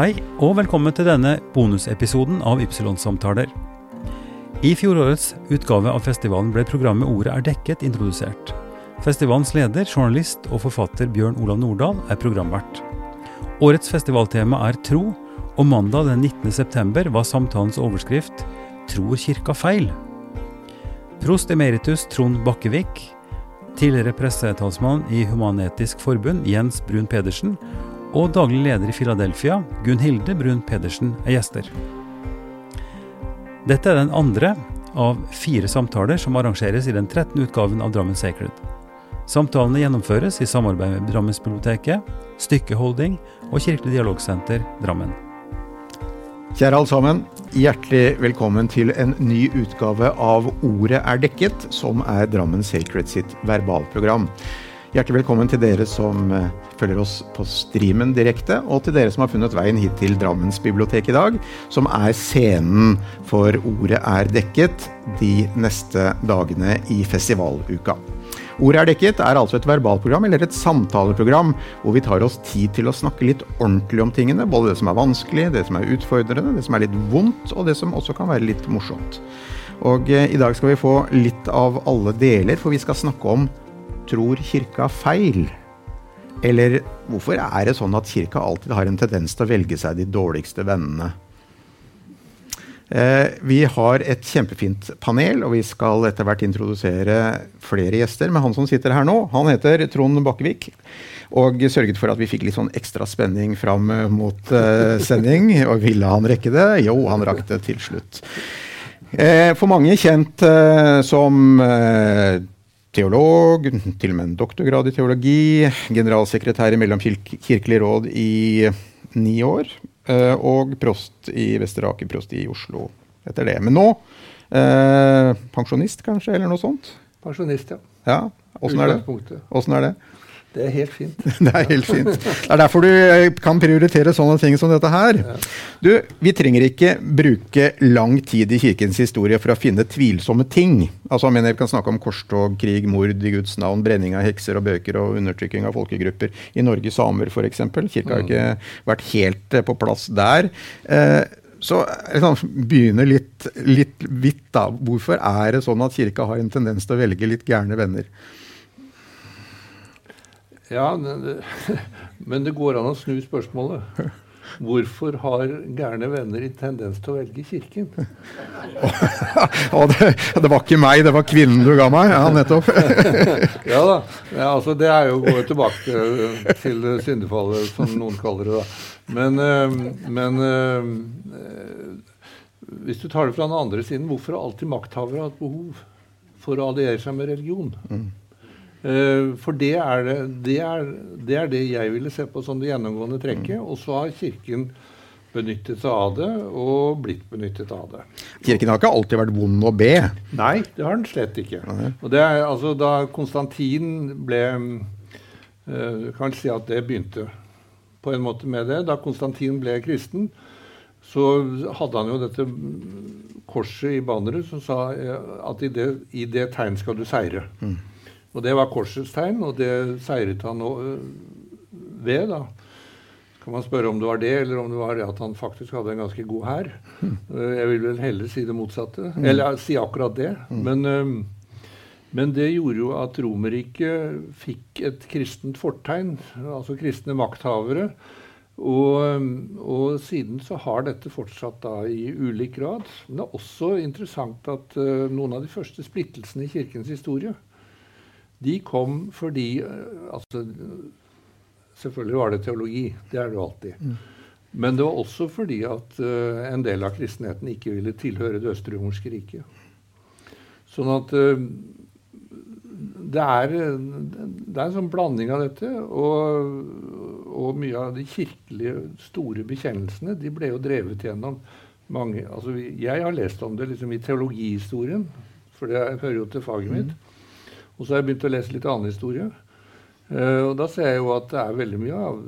Hei, og velkommen til denne bonusepisoden av Ypsilon-samtaler. I fjorårets utgave av festivalen ble programmet Ordet er dekket introdusert. Festivalens leder, journalist og forfatter Bjørn Olav Nordahl er programvert. Årets festivaltema er tro, og mandag den 19. september var samtalens overskrift 'Tror kirka feil?' Prost emeritus Trond Bakkevik, tidligere pressetalsmann i Human-Etisk Forbund Jens Brun Pedersen og daglig leder i Philadelphia Gunn Hilde Brun Pedersen er gjester. Dette er den andre av fire samtaler som arrangeres i den 13. utgaven av Drammen Sacred. Samtalene gjennomføres i samarbeid med Drammensbiblioteket, Stykkeholding og Kirkelig dialogsenter Drammen. Kjære alle sammen. Hjertelig velkommen til en ny utgave av Ordet er dekket, som er Drammen Sacred sitt verbalprogram. Hjertelig velkommen til dere som eh, følger oss på streamen direkte, og til dere som har funnet veien hit til Drammensbiblioteket i dag, som er scenen for Ordet er dekket de neste dagene i festivaluka. Ordet er dekket er altså et verbalprogram eller et samtaleprogram hvor vi tar oss tid til å snakke litt ordentlig om tingene. Både det som er vanskelig, det som er utfordrende, det som er litt vondt, og det som også kan være litt morsomt. Og eh, i dag skal vi få litt av alle deler, for vi skal snakke om Tror kirka feil? Eller hvorfor er det sånn at kirka alltid har en tendens til å velge seg de dårligste vennene? Eh, vi har et kjempefint panel, og vi skal etter hvert introdusere flere gjester. Men han som sitter her nå, han heter Trond Bakkevik. Og sørget for at vi fikk litt sånn ekstra spenning fram mot uh, sending. Og ville han rekke det? Jo, han rakk det til slutt. Eh, for mange kjent som teolog, til og med en doktorgrad i teologi. Generalsekretær i Mellomkirkelig råd i ni år. Eh, og prost i Vestre Aker prost i Oslo etter det. Men nå eh, pensjonist, kanskje, eller noe sånt? Pensjonist, ja. ja. Åssen er det? Åssen er det? Det er helt fint. det er helt fint. Det er derfor du eh, kan prioritere sånne ting som dette her. Du, vi trenger ikke bruke lang tid i kirkens historie for å finne tvilsomme ting. Altså, jeg mener Vi kan snakke om korstog, krig, mord i Guds navn, brenning av hekser og bøker og undertrykking av folkegrupper. I Norge samer, f.eks. Kirka har ikke vært helt eh, på plass der. Eh, så liksom, begynner litt, litt vidt, da. Hvorfor er det sånn at kirka har en tendens til å velge litt gærne venner? Ja, men det går an å snu spørsmålet. Hvorfor har gærne venner i tendens til å velge Kirken? det, det, var ikke meg, det var kvinnen du ga meg. Ja, nettopp. ja da. Ja, altså, det er jo å gå tilbake til syndefallet, som noen kaller det. da. Men, eh, men eh, hvis du tar det fra den andre siden, hvorfor har alltid makthavere hatt behov for å alliere seg med religion? Mm. Uh, for det er det, det, er, det er, det, jeg ville se på som det gjennomgående trekket. Mm. Og så har Kirken benyttet seg av det, og blitt benyttet av det. Kirken har ikke alltid vært vond å be? Nei, det har den slett ikke. Nei. Og det er, altså, Da Konstantin ble uh, Kan si at det begynte på en måte med det. Da Konstantin ble kristen, så hadde han jo dette korset i banneret som sa at i det, i det tegn skal du seire. Mm. Og det var korsets tegn, og det seiret han øh, ved. da. Kan man spørre om det var det, eller om det var det at han faktisk hadde en ganske god hær. Mm. Jeg vil vel heller si det motsatte. Mm. Eller si akkurat det. Mm. Men, men, det gjorde jo at Romerriket fikk et kristent fortegn, altså kristne makthavere. Og, og, siden så har dette fortsatt da i ulik grad. Men det er også interessant at noen av de første splittelsene i kirkens historie de kom fordi eh, altså, Selvfølgelig var det teologi. Det er det jo alltid. Mm. Men det var også fordi at uh, en del av kristenheten ikke ville tilhøre det østerromerske riket. Sånn at uh, det, er, det er en sånn blanding av dette. Og, og, mye av de kirkelige store bekjennelsene de ble jo drevet gjennom mange altså Jeg har lest om det liksom i teologihistorien, for det hører jo til faget mitt. Og så har jeg begynt å lese litt annen historie. Uh, og da ser jeg jo at det er veldig mye av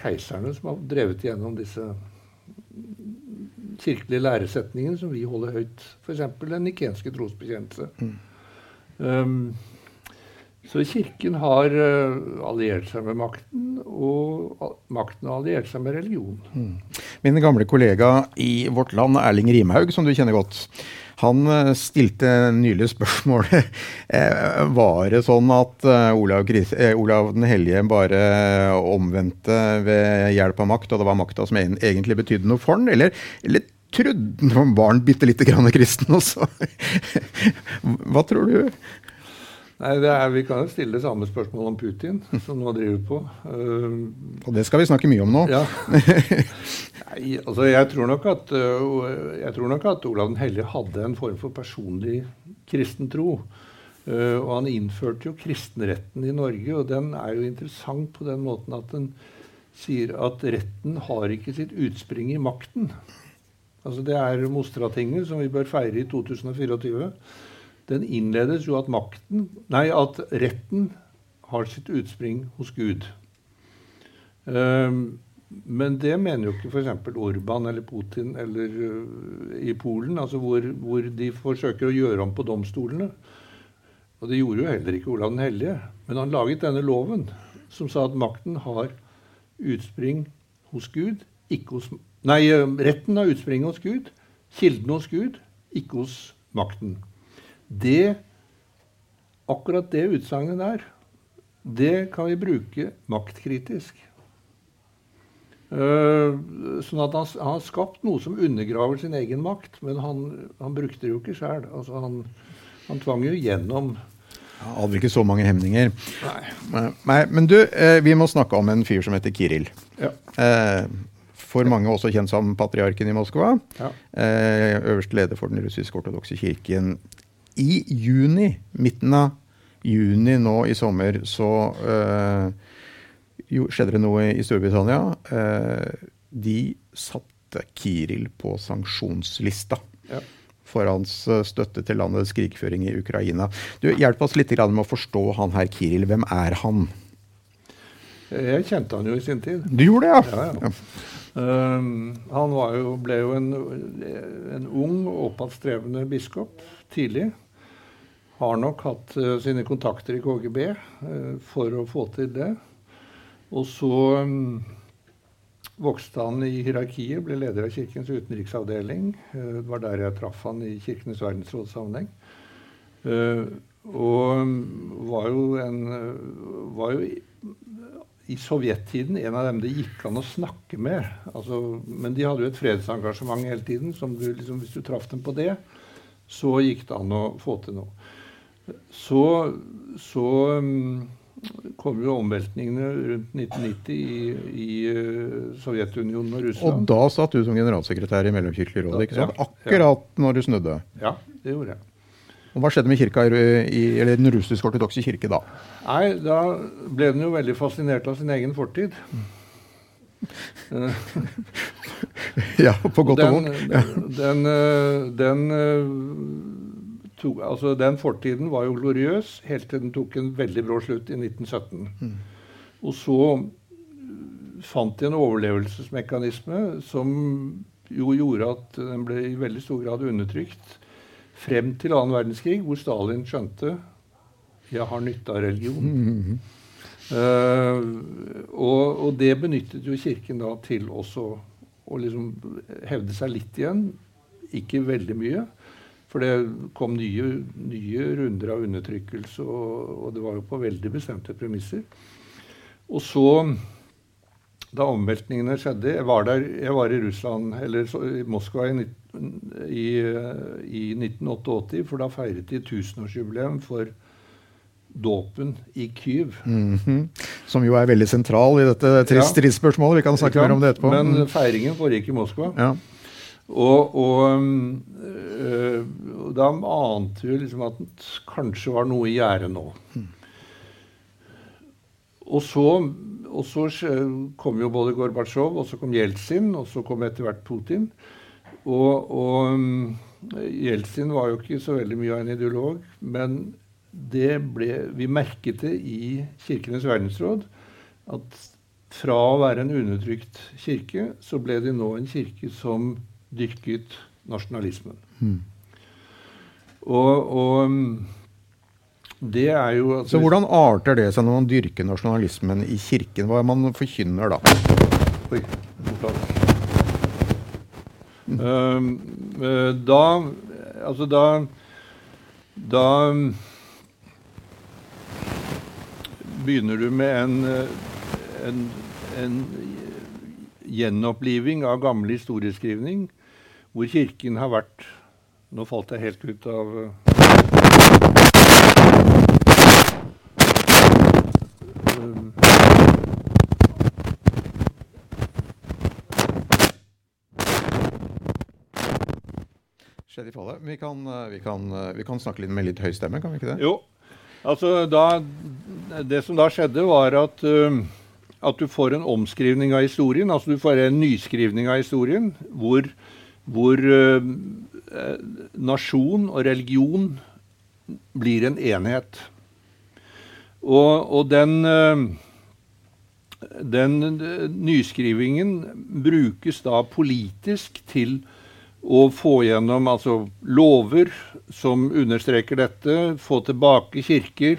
keiserne som har drevet gjennom disse kirkelige læresetningene som vi holder høyt. F.eks. den nikenske trosbekjennelse. Mm. Um, Så Kirken har uh, alliert seg med makten, og makten har alliert seg med religion. Mm. Min gamle kollega i Vårt Land, Erling Rimhaug, som du kjenner godt, han uh, stilte nylig spørsmålet uh, Var det sånn at Olav, Olav, den hellige bare omvendte ved hjelp av makt, og det var makta som egentlig betydde noe for han, eller, eller trodde han var bitte lite grann kristen også? Hva tror du? Nei, er, Vi kan jo stille det samme spørsmålet om Putin, som nå driver på. Uh, og det skal vi snakke mye om nå. Ja. Nei, altså jeg tror, nok at, uh, jeg tror nok at Olav den hellige hadde en form for personlig kristen tro. Uh, og han innførte jo kristenretten i Norge, og den er jo interessant på den måten at den sier at retten har ikke sitt utspring i makten. Altså Det er Mostratinget, som vi bør feire i 2024 den innledes jo at makten Nei, at retten har sitt utspring hos Gud. Um, men det mener jo ikke f.eks. Orban eller Putin eller uh, i Polen, altså hvor, hvor, de forsøker å gjøre om på domstolene. Og det gjorde jo heller ikke Olav den hellige. Men han laget denne loven som sa at makten har utspring hos Gud, ikke hos Nei, uh, retten har utspring hos Gud, kilden hos Gud, ikke hos makten. Det, akkurat det utsagnet der, det kan vi bruke maktkritisk. Uh, sånn at han, han, har skapt noe som undergraver sin egen makt, men han, han brukte det jo ikke sjøl. Altså han, han, tvang jo gjennom hadde ikke så mange hemninger. Nei. Nei men du, eh, vi må snakke om en fyr som heter Kiril. Ja. Eh, for mange også kjent som patriarken i Moskva. Ja. Eh, øverste leder for den russisk-ortodokse kirken i juni, midten av juni nå i sommer, så uh, jo, skjedde det noe i Storbritannia. Uh, de satte Kiril på sanksjonslista. Ja. For hans eh, støtte til landets krigføring i Ukraina. Du, Hjelp oss litt med å forstå han her Kiril. Hvem er han? Jeg kjente han jo i sin tid. Du gjorde det, ja? ja, ja. Um, han jo, ble jo en, en ung, oppadstrevende biskop tidlig har nok hatt uh, sine kontakter i KGB eh, for å få til det. Og så um, vokste han i hierarkiet, ble leder av Kirkens utenriksavdeling. Uh, det var der jeg traff han i Kirkenes verdensrådssammenheng. og um, var jo en var jo i, i sovjettiden en av dem det gikk an å snakke med. Altså, men de hadde jo et fredsengasjement hele tiden. som du, liksom, Hvis du traff dem på det, så gikk det an å få til noe. Så, så um, kom jo omveltningene rundt 1990 i, i uh, Sovjetunionen og Russland. Og da satt du som generalsekretær i Mellomkirkelig råd, ikke sant? Akkurat ja. når du snudde? Ja, det gjorde jeg. Og Hva skjedde med kirka i, eller den russisk-ortodokse kirke da? Nei, Da ble den jo veldig fascinert av sin egen fortid. ja, på godt og vondt. Den, den, den, den to, altså Den fortiden var jo gloriøs helt til den tok en veldig brå slutt i 1917. Mm. Og så fant de en overlevelsesmekanisme som jo gjorde at den ble i veldig stor grad undertrykt frem til annen verdenskrig, hvor Stalin skjønte jeg har nytte av religion. Mm -hmm. uh, og, og, det benyttet jo Kirken da til også å liksom hevde seg litt igjen. Ikke veldig mye. For det kom nye, nye runder av undertrykkelse, og, og, det var jo på veldig bestemte premisser. Og så, da omveltningene skjedde Jeg var, der, jeg var i Russland, eller så, i Moskva i, i, i 1988, for da feiret de tusenårsjubileum for dåpen i Kyiv. Mm -hmm. Som jo er veldig sentral i dette trist ja. Vi kan snakke mer om det etterpå. Men mm. feiringen foregikk i Moskva. Ja. Og, og øh, da ante vi liksom at det kanskje var noe i gjære nå. Og så, og så, kom jo både Gorbatsjov, og så kom Jeltsin, og så kom etter hvert Putin. Og, og Jeltsin var jo ikke så veldig mye av en ideolog, men det ble, vi merket det i Kirkenes verdensråd at fra å være en undertrykt kirke, så ble det nå en kirke som dyrket nasjonalismen. Mm. Og, og, Det er jo Så hvordan arter det seg når man dyrker nasjonalismen i kirken? Hva er man forkynner da? Oi, mm. Uh, da Altså, da Da begynner du med en, en, en gjenoppliving av gammel historieskrivning, hvor Kirken har vært Nå falt jeg helt ut av Skjedde i fallet. Vi kan, eh, vi, kan, eh, vi kan, snakke litt med litt høy stemme, kan vi ikke det? Jo. Altså, da, det som da skjedde, var at, uh, at du får en omskrivning av historien. Altså du får en nyskrivning av historien hvor, hvor uh, nasjon og religion blir en enhet. Og, og den, uh, den nyskrivingen brukes da politisk til å få gjennom altså, lover som understreker dette, få tilbake kirker,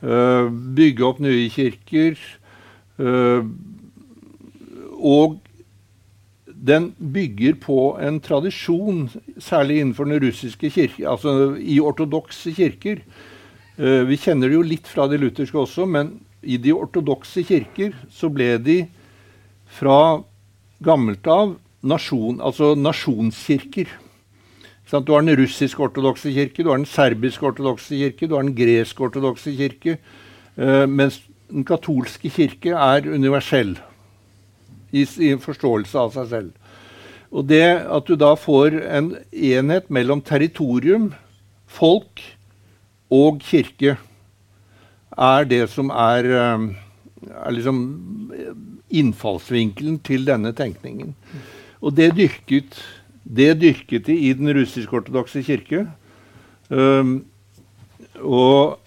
bygge opp nye kirker. Og den bygger på en tradisjon, særlig innenfor den russiske kirke, altså i ortodokse kirker. Uh, vi kjenner det jo litt fra de lutherske også, men i de ortodokse kirker så ble de fra gammelt av nasjon, altså nasjonskirker. Du har den russisk-ortodokse kirke, du har den serbisk-ortodokse kirke, du har den gresk-ortodokse kirke. Uh, mens den katolske kirke er universell i, i, forståelse av seg selv. Og det at du da får en enhet mellom territorium, folk og kirke, er det som er, uh, er liksom innfallsvinkelen til denne tenkningen. Og det dyrket, det dyrket de i den russisk-ortodokse kirke. Um, og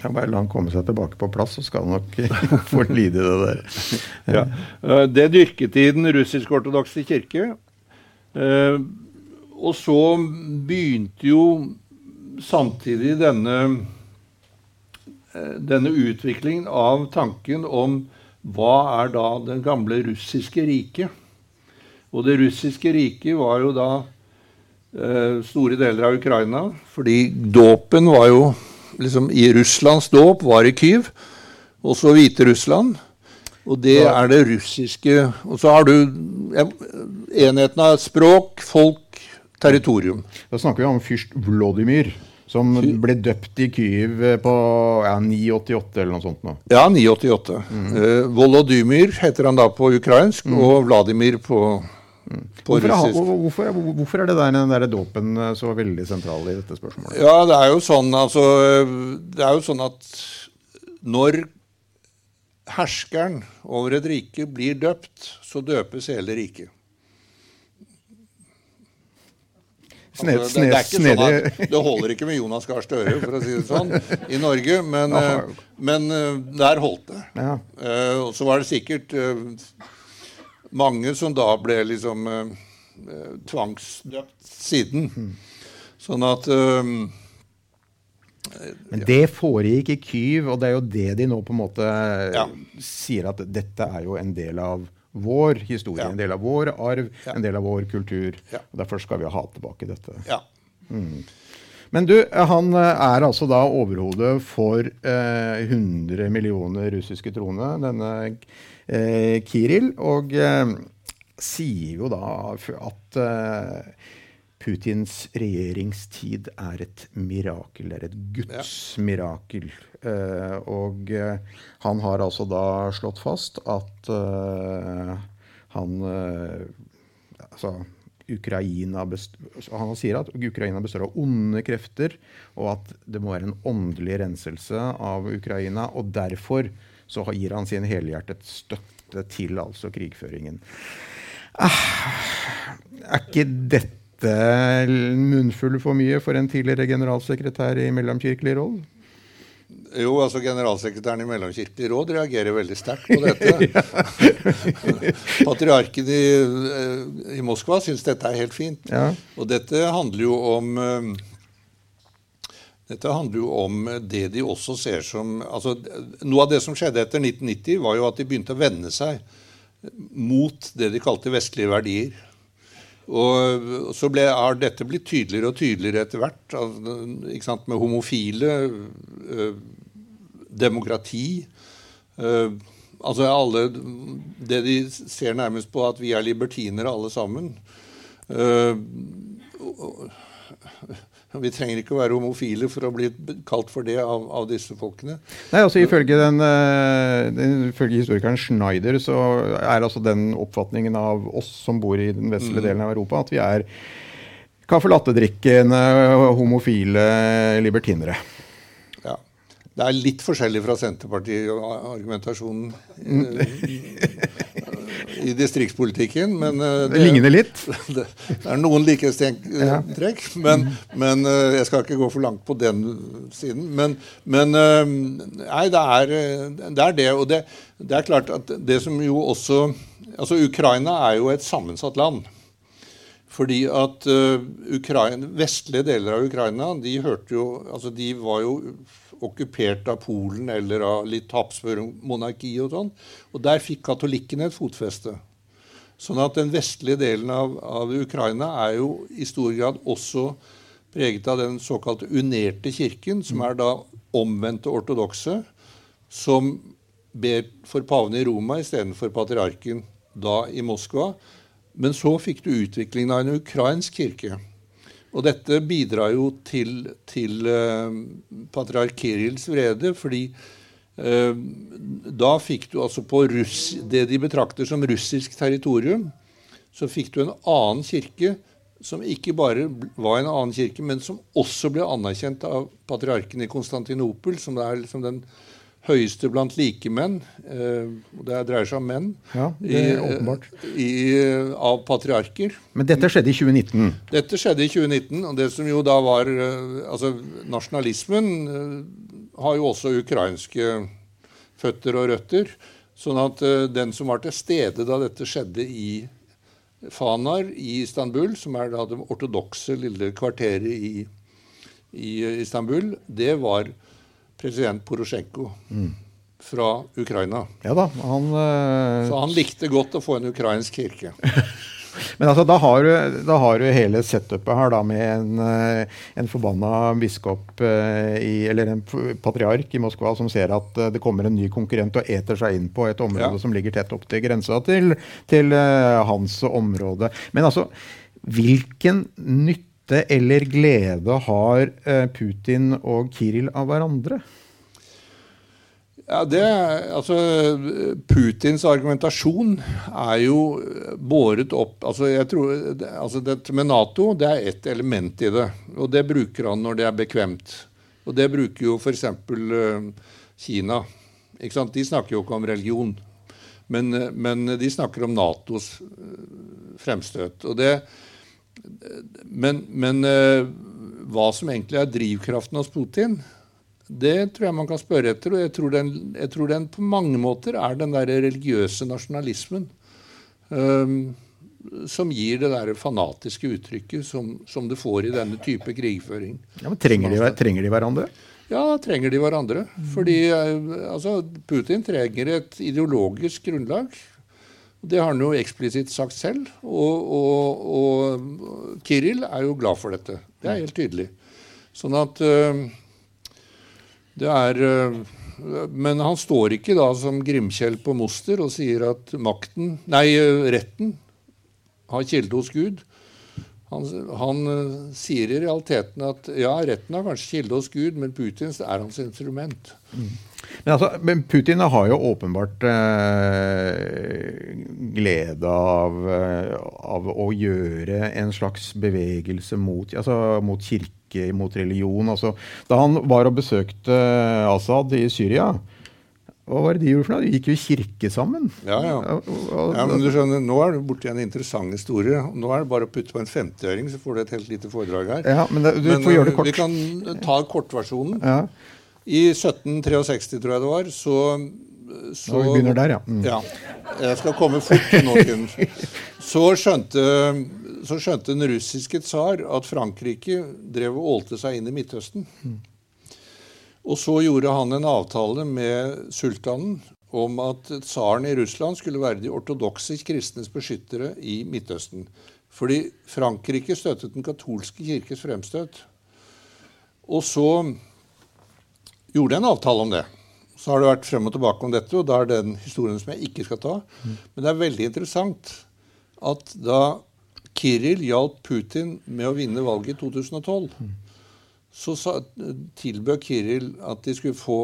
kan bare la han komme seg tilbake på plass, så skal han nok få lide det der. ja. Uh, det dyrket i den russisk-ortodokse kirke. Uh, og så begynte jo samtidig denne, uh, denne utviklingen av tanken om hva er da det gamle russiske riket? Og det russiske riket var jo da eh, store deler av Ukraina. Fordi dåpen var jo liksom i Russlands dåp var i Kyiv. Også Hviterussland. Og det ja. er det russiske Og så har du enheten av språk, folk, territorium. Da snakker vi om fyrst Vlodimir. Som ble døpt i Kyiv på ja, 988 eller noe sånt. Nå. Ja, 988. Mm. Uh, Volodymyr heter han da på ukrainsk, mm. og Vladimir på Hvorfor, hvorfor, hvorfor, er det der, den der dåpen eh, så veldig sentral i dette spørsmålet? Ja, Det er jo sånn, altså, det er jo sånn at når herskeren over et rike blir døpt, så døpes hele riket. Altså, det, det, er sånn at, det holder ikke med Jonas Gahr Støre, for å si det sånn, i Norge, men, eh, men eh, der holdt det. Ja. Og så var det sikkert mange som da ble liksom eh, tvangsdøpt siden. Mm. Sånn at eh, Men det foregikk i Kyv, og det er jo det de nå på en måte ja. sier at dette er jo en del av vår historie, ja. en del av vår arv, ja. en del av vår kultur. og Derfor skal vi ha tilbake dette. Ja. Mm. Men du, han er altså da overhodet for eh, 100 millioner russiske troende, denne eh, Kiril. Og eh, sier jo da at eh, Putins regjeringstid er et mirakel. Er et Guds ja. mirakel. Eh, og eh, han har altså da slått fast at han Altså Ukraina han sier at Ukraina består av onde krefter, og at det må være en åndelig renselse av Ukraina. Og derfor så gir han sin helhjertet støtte til altså krigføringen. Ah, er ikke dette munnfull for mye for en tidligere generalsekretær i Mellomkirkelig råd? Jo, altså generalsekretæren i Mellomkirkelig råd reagerer veldig sterkt på dette. Patriarken i, i, Moskva syns dette er helt fint. Ja. Og dette handler jo om Dette handler jo om det de også ser som altså, Noe av det som skjedde etter 1990, var jo at de begynte å vende seg mot det de kalte vestlige verdier. Og så har dette blitt tydeligere og tydeligere etter hvert. Altså, med homofile, øh, demokrati øh, Altså alle Det de ser nærmest på at vi er libertinere alle sammen. Øh, vi trenger ikke å være homofile for å bli kalt for det av, av disse folkene. Nei, altså Ifølge, den, eh, den, ifølge historikeren Schneider så er altså den oppfatningen av oss som bor i den vestlige mm. delen av Europa, at vi er kaffelattedrikkende latte-drikkende homofile libertinere. Ja. Det er litt forskjellig fra Senterpartiet-argumentasjonen. Mm i distriktspolitikken. Men eh, det, det ligner litt? Det, det er noen likhetstrekk. Men, men, eh, jeg skal ikke gå for langt på den siden. Men, men eh, nei, det er, det er det. Og det, det, er klart at det som jo også Altså, Ukraina er jo et sammensatt land. Fordi at Ukraina, vestlige deler av Ukraina de hørte jo, altså de var jo okkupert av Polen eller av litt Habsburg-monarki og sånn. Og der fikk katolikkene et fotfeste. Sånn at den vestlige delen av, av, Ukraina er jo i stor grad også preget av den såkalte unerte kirken, som er da omvendte ortodokse, som ber for paven i Roma istedenfor patriarken da i Moskva. Men så fikk du utviklingen av en ukrainsk kirke. Og dette bidrar jo til, til uh, patriark Kirils vrede, fordi uh, da fikk du altså på russ, det de betrakter som russisk territorium, så fikk du en annen kirke som ikke bare var en annen kirke, men som også ble anerkjent av patriarken i Konstantinopel, som er liksom den høyeste blant likemenn, eh, det dreier seg om menn, ja, det er åpenbart. I, i, av patriarker. Men dette skjedde i 2019? Dette skjedde i 2019. Og det som jo da var eh, Altså, nasjonalismen eh, har jo også ukrainske føtter og røtter. Sånn at den som var til stede da dette skjedde i Fanar i Istanbul, som er da det ortodokse lille kvarteret i, i Istanbul, det var president Porosjenko mm. fra Ukraina. Ja da, han, uh... Så han likte godt å få en ukrainsk kirke. Men altså, da har, du, da har, du, hele setupet her da, med en, eh, en forbanna biskop uh, i, eller en patriark i Moskva som ser at uh, det kommer en ny konkurrent og eter seg inn på et område ja. som ligger tett opp til grensa til, til hans område. Men altså, hvilken nytte nytte eller glede har eh, Putin og Kiril av hverandre? Ja, det, altså, Putins argumentasjon er jo båret opp altså, jeg tror, altså Dette med Nato det er ett element i det. Og det bruker han når det er bekvemt. Og det bruker jo f.eks. Eh, Kina. Ikke sant? De snakker jo ikke om religion. Men, men de snakker om Natos fremstøt. Og det, men, men uh, hva som egentlig er drivkraften hos Putin, det tror jeg man kan spørre etter. Og jeg tror den, jeg tror den på mange måter er den der religiøse nasjonalismen. Um, som gir det der fanatiske uttrykket som, som, det får i denne type krigføring. Ja, men trenger de, trenger de hverandre? Ja, da trenger de hverandre. Fordi eh, altså, Putin trenger et ideologisk grunnlag det har han jo eksplisitt sagt selv. Og, og, og Kiril er jo glad for dette. Det er helt tydelig. Sånn at øh, det er øh, Men han står ikke da som Grimkjell på Moster og sier at makten, nei, retten har kilde hos Gud. Han, han sier i realiteten at ja, retten har kanskje kilde hos Gud, men Putins er hans instrument. Mm. Men, altså, men, Putin har jo åpenbart eh, glede av, eh, av, å gjøre en slags bevegelse mot, altså, mot kirke, mot religion. Altså, da han var og besøkte Assad i Syria, hva var det de gjorde for noe? De gikk jo i kirke sammen. Ja, ja. ja men du skjønner, Nå er du borti en interessant historie. Nå er det bare å putte på en 50-øring, så får du et helt lite foredrag her. Ja, Men, det, du men, får gjøre det kort. Vi kan ta kortversjonen. Ja. I 1763, tror jeg det var, så, så Vi begynner der, ja. Mm. ja. Jeg skal komme fort til Kim. Så skjønte, så skjønte den russiske tsar at Frankrike drev og ålte seg inn i Midtøsten. Mm. Og så gjorde han en avtale med sultanen om at tsaren i Russland skulle være de ortodokse kristnes beskyttere i Midtøsten. Fordi Frankrike støttet den katolske kirkes fremstøt. Og så gjorde en avtale om det. Så har det vært frem og tilbake om dette, og da er det den historien som jeg ikke skal ta. Men det er veldig interessant at da Kiril hjalp Putin med å vinne valget i 2012, så tilbød Kiril at de skulle få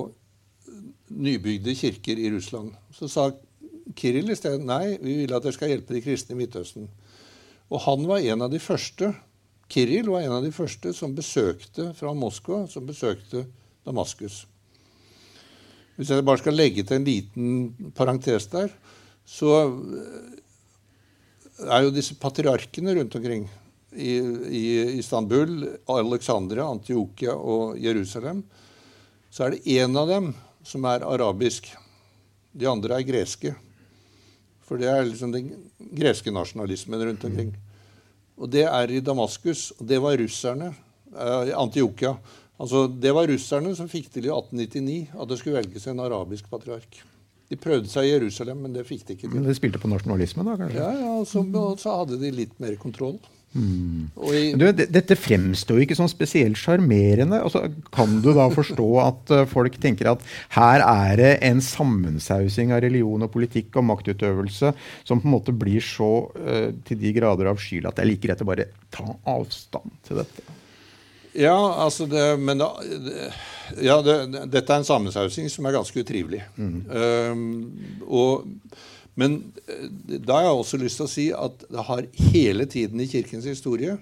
nybygde kirker i Russland. Så sa Kiril i stedet nei, vi vil at dere skal hjelpe de kristne i Midtøsten. Og han var en av de første Kiril var en av de første som besøkte fra Moskva, som besøkte Damaskus. Hvis jeg bare skal legge til en liten parentes der, så er jo disse patriarkene rundt omkring i, i Istanbul, Alexandria, Antiokia og Jerusalem, så er det én av dem som er arabisk. De andre er greske. For det er liksom den greske nasjonalismen rundt omkring. Og det er i Damaskus. Og det var russerne. Eh, Antiokia. Altså, det var russerne som fikk til i 1899 at det skulle velges en arabisk patriark. De prøvde seg i Jerusalem, men det fikk de ikke til. Men de spilte på nasjonalisme, da? kanskje? Ja, ja og så, og så hadde de litt mer kontroll. Mm. I, du, dette fremstår jo ikke sånn spesielt sjarmerende. Altså, kan du da forstå at uh, folk tenker at her er det en sammensausing av religion og politikk og maktutøvelse som på en måte blir så uh, til de grader avskyelig at det er like greit å bare ta avstand til dette? Ja, altså det, men da, ja, det, dette er en sammensausing som er ganske utrivelig. Mm. Um, og, men eh, da har jeg også lyst til å si at det har hele tiden i Kirkens historie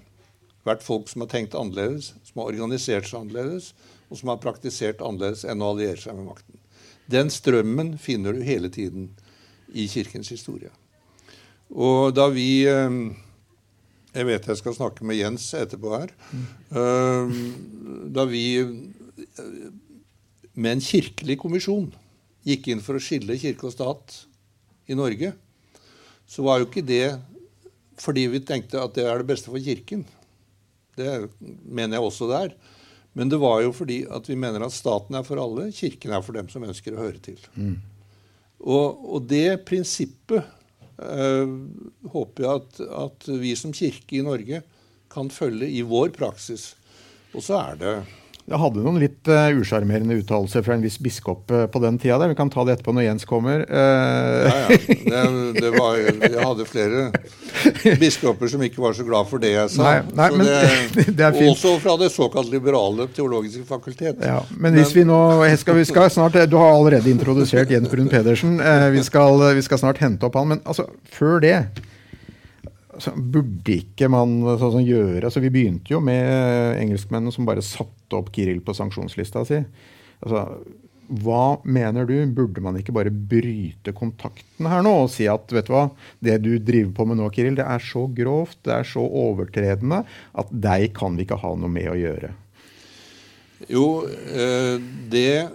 vært folk som har tenkt annerledes, som har organisert seg annerledes, og som har praktisert annerledes enn å alliere seg med makten. Den strømmen finner du hele tiden i Kirkens historie. Og da vi um, jeg vet jeg skal snakke med Jens etterpå her. Uh, da vi med en kirkelig kommisjon gikk inn for å skille kirke og stat i Norge, så var jo ikke det fordi vi tenkte at det er det beste for Kirken. Det mener jeg også det er. Men det var jo fordi at vi mener at staten er for alle, Kirken er for dem som ønsker å høre til. Mm. Og, og, det prinsippet Eh, håper jeg at, at, vi som kirke i Norge kan følge i vår praksis. Og så er det jeg hadde noen litt uh, usjarmerende uttalelser fra en viss biskop uh, på den tida. Der. Vi kan ta det etterpå når Jens kommer. Uh, ja, ja. Det, det var, jeg hadde flere biskoper som ikke var så glad for det jeg sa. Nei, nei, men, det, det også fra det såkalt liberale teologiske fakultet. Ja, men, hvis vi nå skal, vi skal snart, Du har allerede introdusert Jens Brun Pedersen. Vi skal, vi, skal, snart hente opp han. Men altså, før det altså, Burde ikke man sånn gjøre altså, Vi begynte jo med engelskmennene som bare satte opp Kiril på sanksjonslista si. Altså, hva mener du? Burde man ikke bare bryte kontakten her nå og si at vet du hva, det du driver på med nå, Kiril, det er så grovt, det er så overtredende at deg kan vi ikke ha noe med å gjøre? Jo, eh, det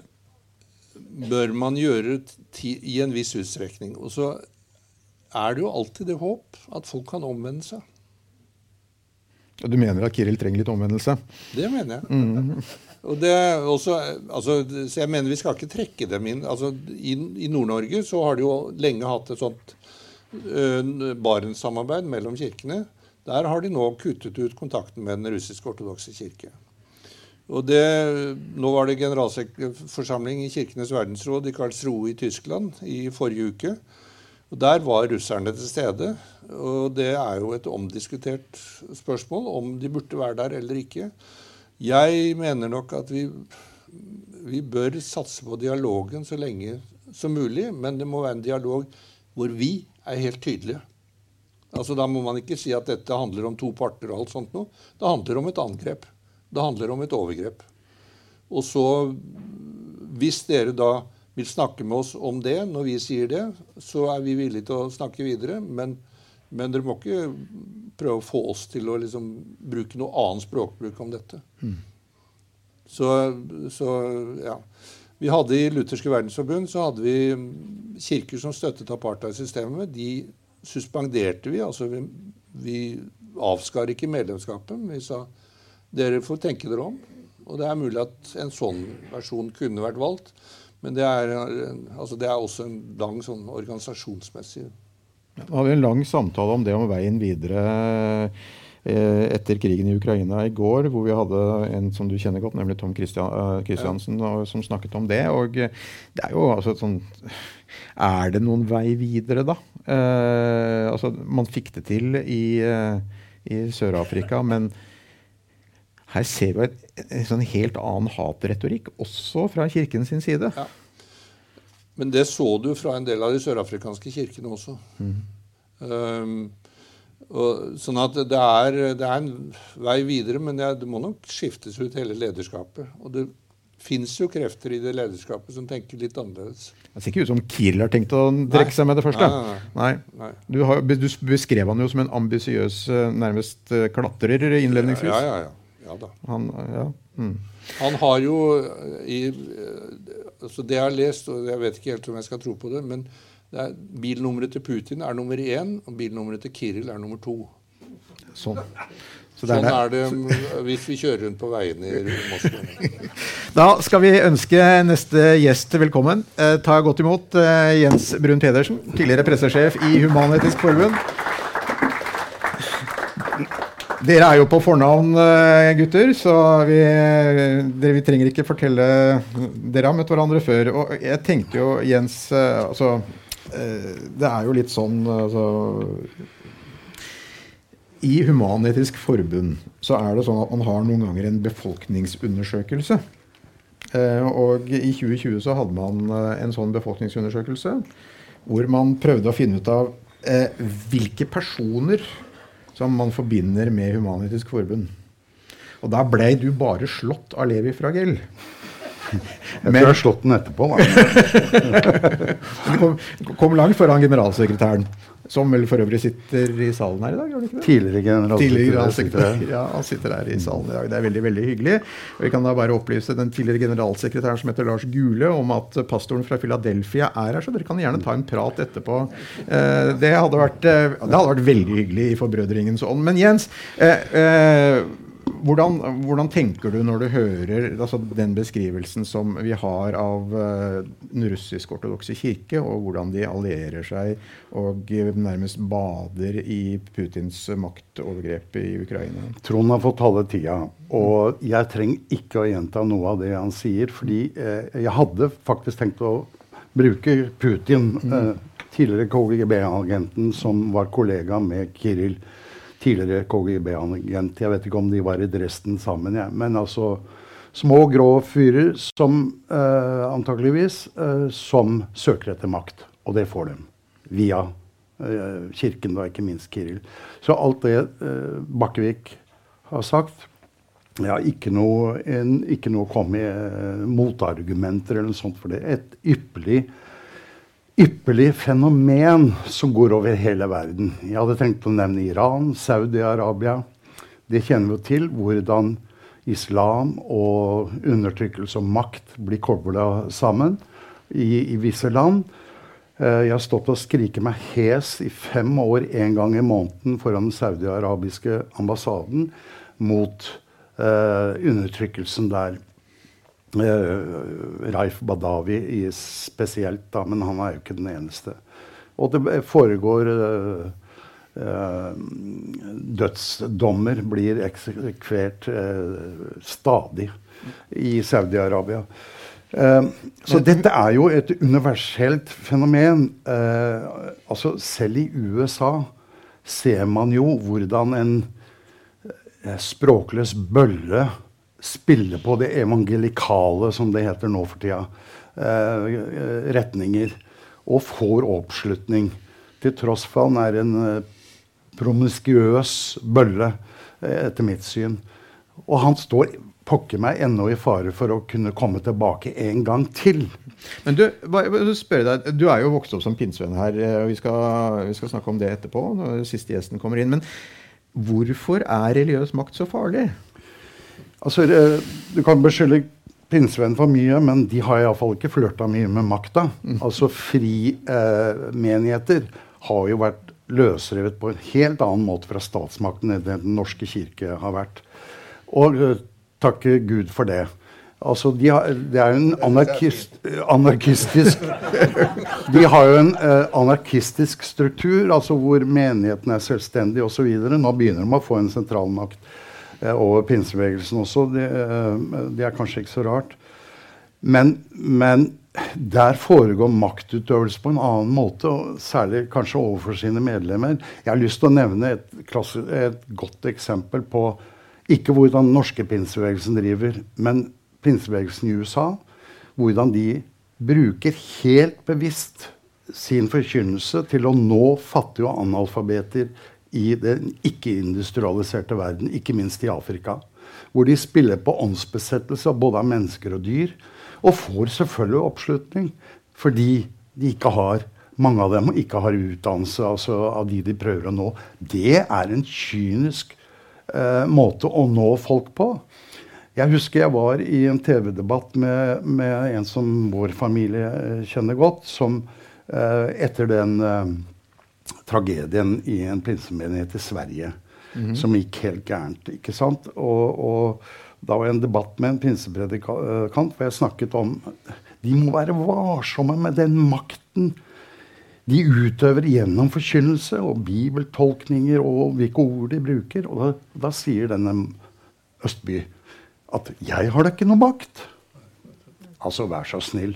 bør man gjøre i en viss utstrekning. Og så er det jo alltid det håp at folk kan omvende seg. Du mener at Kiril trenger litt omvendelse? Det mener jeg. Mm. Og det er også, altså, så jeg mener vi skal ikke trekke dem inn. Altså, I, i Nord-Norge så har de jo lenge hatt et sånt uh, Barentssamarbeid mellom kirkene. Der har de nå kuttet ut kontakten med den russisk-ortodokse kirke. Og det, Nå var det generalforsamling i Kirkenes verdensråd i Karlsruhe i Tyskland i forrige uke. Og Der var russerne til stede. Og det er jo et omdiskutert spørsmål om de burde være der eller ikke. Jeg mener nok at vi, vi bør satse på dialogen så lenge som mulig, men det må være en dialog hvor vi er helt tydelige. Altså Da må man ikke si at dette handler om to parter og alt sånt noe. Det handler om et angrep. Det handler om et overgrep. Og så, hvis dere da vil snakke med oss om det når vi sier det, så er vi villige til å snakke videre. Men, men dere må ikke prøve å få oss til å liksom bruke noe annen språkbruk om dette. Mm. Så, så, ja. Vi hadde I Lutherske verdensforbund så hadde vi kirker som støttet apartheidsystemet. De suspenderte vi. altså Vi, vi avskar ikke medlemskapet. Vi sa dere får tenke dere om. Og det er mulig at en sånn versjon kunne vært valgt. Men det er, altså det er også en lang sånn organisasjonsmessig Vi hadde en lang samtale om det om veien videre eh, etter krigen i Ukraina i går, hvor vi hadde en som du kjenner godt, nemlig Tom Kristiansen, ja. som snakket om det. Og det er jo altså et sånn Er det noen vei videre, da? Eh, altså, man fikk det til i, eh, i Sør-Afrika, men her ser vi en, en sånn helt annen hatretorikk, også fra kirken sin side. Ja. Men det så du fra en del av de sørafrikanske kirkene også. Mm. Um, og, sånn at det er, det er, en vei videre, men det, det, må nok skiftes ut hele lederskapet. Og det fins jo krefter i det lederskapet som tenker litt annerledes. Det ser ikke ut som Kiel har tenkt å trekke seg med det første. Nei, nei, nei. Du, har, du, beskrev han jo som en ambisiøs, nærmest klatrer innledningsvis. Ja, ja, ja. Ja da. Han, ja. Mm. Han har jo i, altså Det jeg har lest, og jeg vet ikke helt om jeg skal tro på det, men det er, bilnummeret til Putin er nummer én, og bilnummeret til Kiril er nummer to. Sånn. Så sånn er det hvis vi kjører rundt på veiene i Moskva. Da skal vi ønske neste gjest velkommen. Eh, ta godt imot eh, Jens Brun Pedersen, tidligere pressesjef i Human-Etisk Forbund. Dere er jo på fornavn, eh, gutter, så vi, dere, vi, trenger ikke fortelle Dere har møtt hverandre før. Og jeg tenkte jo, Jens eh, altså, eh, Det er jo litt sånn altså, I Human-Etisk Forbund så er det sånn at man har noen ganger en befolkningsundersøkelse. Og i 2020 så hadde man en sånn befolkningsundersøkelse hvor man prøvde å finne ut av hvilke personer som man forbinder med Human-Etisk Forbund. Og da blei du bare slått av Levi Fragell. Jeg tror jeg har slått den etterpå, da. du kom, kom, langt foran generalsekretæren, som vel for øvrig sitter i salen her i dag? gjør det ikke det? Tidligere generalsekretær. Ja, han sitter her i salen i dag. Det er veldig veldig hyggelig. Og Vi kan da bare opplyse den tidligere generalsekretæren som heter Lars Gule, om at pastoren fra Philadelphia er her, så dere kan gjerne ta en prat etterpå. Eh, det, hadde vært, eh, det hadde vært veldig hyggelig i forbrødringens ånd. Men Jens, eh, hvordan, hvordan, tenker du når du hører altså, den beskrivelsen som vi har av uh, den russisk-ortodokse kirke, og hvordan de allierer seg og nærmest bader i Putins maktovergrep i Ukraina? Trond har fått halve tida, og jeg trenger ikke å gjenta noe av det han sier. fordi eh, jeg hadde faktisk tenkt å bruke Putin, eh, tidligere KGB-agenten som var kollega med Kiril tidligere KGB-agent. Jeg vet ikke om de var i Dresden sammen, ja. men altså små, grå fyrer som eh, antakeligvis eh, som søker etter makt. Og det får dem via eh, kirken, da, ikke minst Kiril. Så alt det eh, Bakkevik har sagt ja, ikke noe, en, ikke noe å komme med eh, motargumenter eller noe sånt for det. Et ypperlig ypperlig fenomen som går over hele verden. Jeg hadde tenkt å nevne Iran, Saudi-Arabia. Det kjenner vi jo til, hvordan islam og undertrykkelse og makt blir kobla sammen i, i, visse land. Eh, jeg har stått og skriket meg hes i fem år en gang i måneden foran den saudi-arabiske ambassaden mot uh, undertrykkelsen der. Uh, Raif Badawi spesielt, da, men han er jo ikke den eneste. Og det foregår uh, uh, Dødsdommer blir eksekvert stadig i Saudi-Arabia. så dette er jo et universelt fenomen. altså selv i USA ser man jo hvordan en språkløs bølle spille på det evangelikale, som det heter nå for tida, eh, retninger. Og får oppslutning. Til tross for han er en eh, promiskuøs bølle, eh, etter mitt syn. Og han står pokker meg ennå i fare for å kunne komme tilbake en gang til. Men du, deg, du er jo vokst opp som pinsevenn her. Eh, og vi skal, vi skal, snakke om det etterpå. når siste gjesten kommer inn. Men hvorfor er religiøs makt så farlig? Altså, eh, Du kan beskylde pinsevenn for mye, men de har iallfall ikke flørta mye med makta. Mm. Altså Frimenigheter eh, har jo vært løsrevet på en helt annen måte fra statsmakten enn den norske kirke har vært. Og eh, takke Gud for det. Altså, de har, Det er jo en anarkist, anarkistisk De har jo en eh, anarkistisk struktur, altså hvor menigheten er selvstendig osv. Nå begynner de å få en sentralmakt uh, over pinsebevegelsen også. Det, uh, det, er kanskje ikke så rart. Men, men, der foregår maktutøvelse på en annen måte, og særlig kanskje overfor sine medlemmer. Jeg har lyst til å nevne et, klasse, et godt eksempel på ikke hvordan den norske pinsebevegelsen driver, men pinsebevegelsen i USA, hvordan de bruker helt bevisst sin forkynnelse til å nå fattige og analfabeter i den ikke-industrialiserte verden, ikke minst i Afrika. Hvor de spiller på åndsbesettelse både av mennesker og dyr. Og får selvfølgelig oppslutning fordi de ikke har mange av dem ikke har utdannelse altså av de de prøver å nå. Det er en kynisk eh, måte å nå folk på. Jeg husker jeg var i en TV-debatt med, med, en som vår familie eh, kjenner godt, som eh, etter den eh, tragedien i en pinsemenighet i Sverige mm -hmm. som gikk helt gærent. ikke sant? Og, og, da var jeg en debatt med en pinsepredikant hvor jeg snakket om de må være varsomme med den makten de utøver gjennom forkynnelse og bibeltolkninger og hvilke ord de bruker. Og da, da sier denne Østby at 'jeg har da ikke noe makt'. Altså, vær så snill.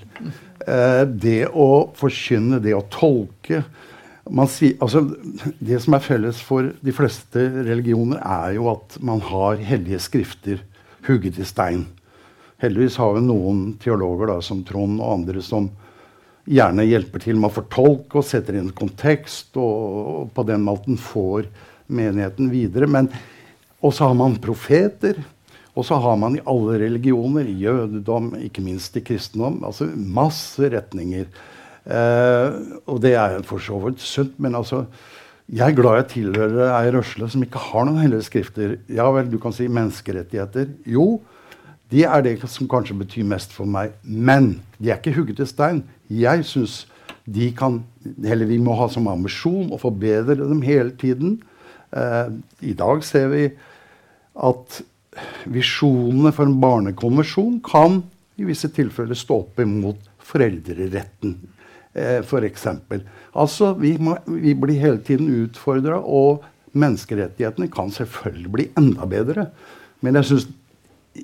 Eh, det å forkynne, det å tolke sier, altså, Det som er felles for de fleste religioner, er jo at man har hellige skrifter hugget i stein. Heldigvis har vi noen teologer da, som Trond og andre som gjerne hjelper til med å fortolke og setter inn kontekst, og, og på den måten får menigheten videre. Men også har man profeter. Og så har man i alle religioner, i jødedom, ikke minst i kristendom, altså masse retninger. Eh, og det er for så vidt sunt, men altså jeg er glad jeg tilhører ei rørsle som ikke har noen hellige skrifter. Ja vel, du kan si menneskerettigheter. Jo, de er det som kanskje betyr mest for meg. Men de er ikke hugget i stein. Jeg syns de kan Eller vi må ha som ambisjon å forbedre dem hele tiden. Eh, I dag ser vi at visjonene for en barnekonvensjon kan i visse tilfeller stå opp imot foreldreretten, f.eks. Altså, vi, vi blir hele tiden utfordra, og menneskerettighetene kan selvfølgelig bli enda bedre. Men jeg syns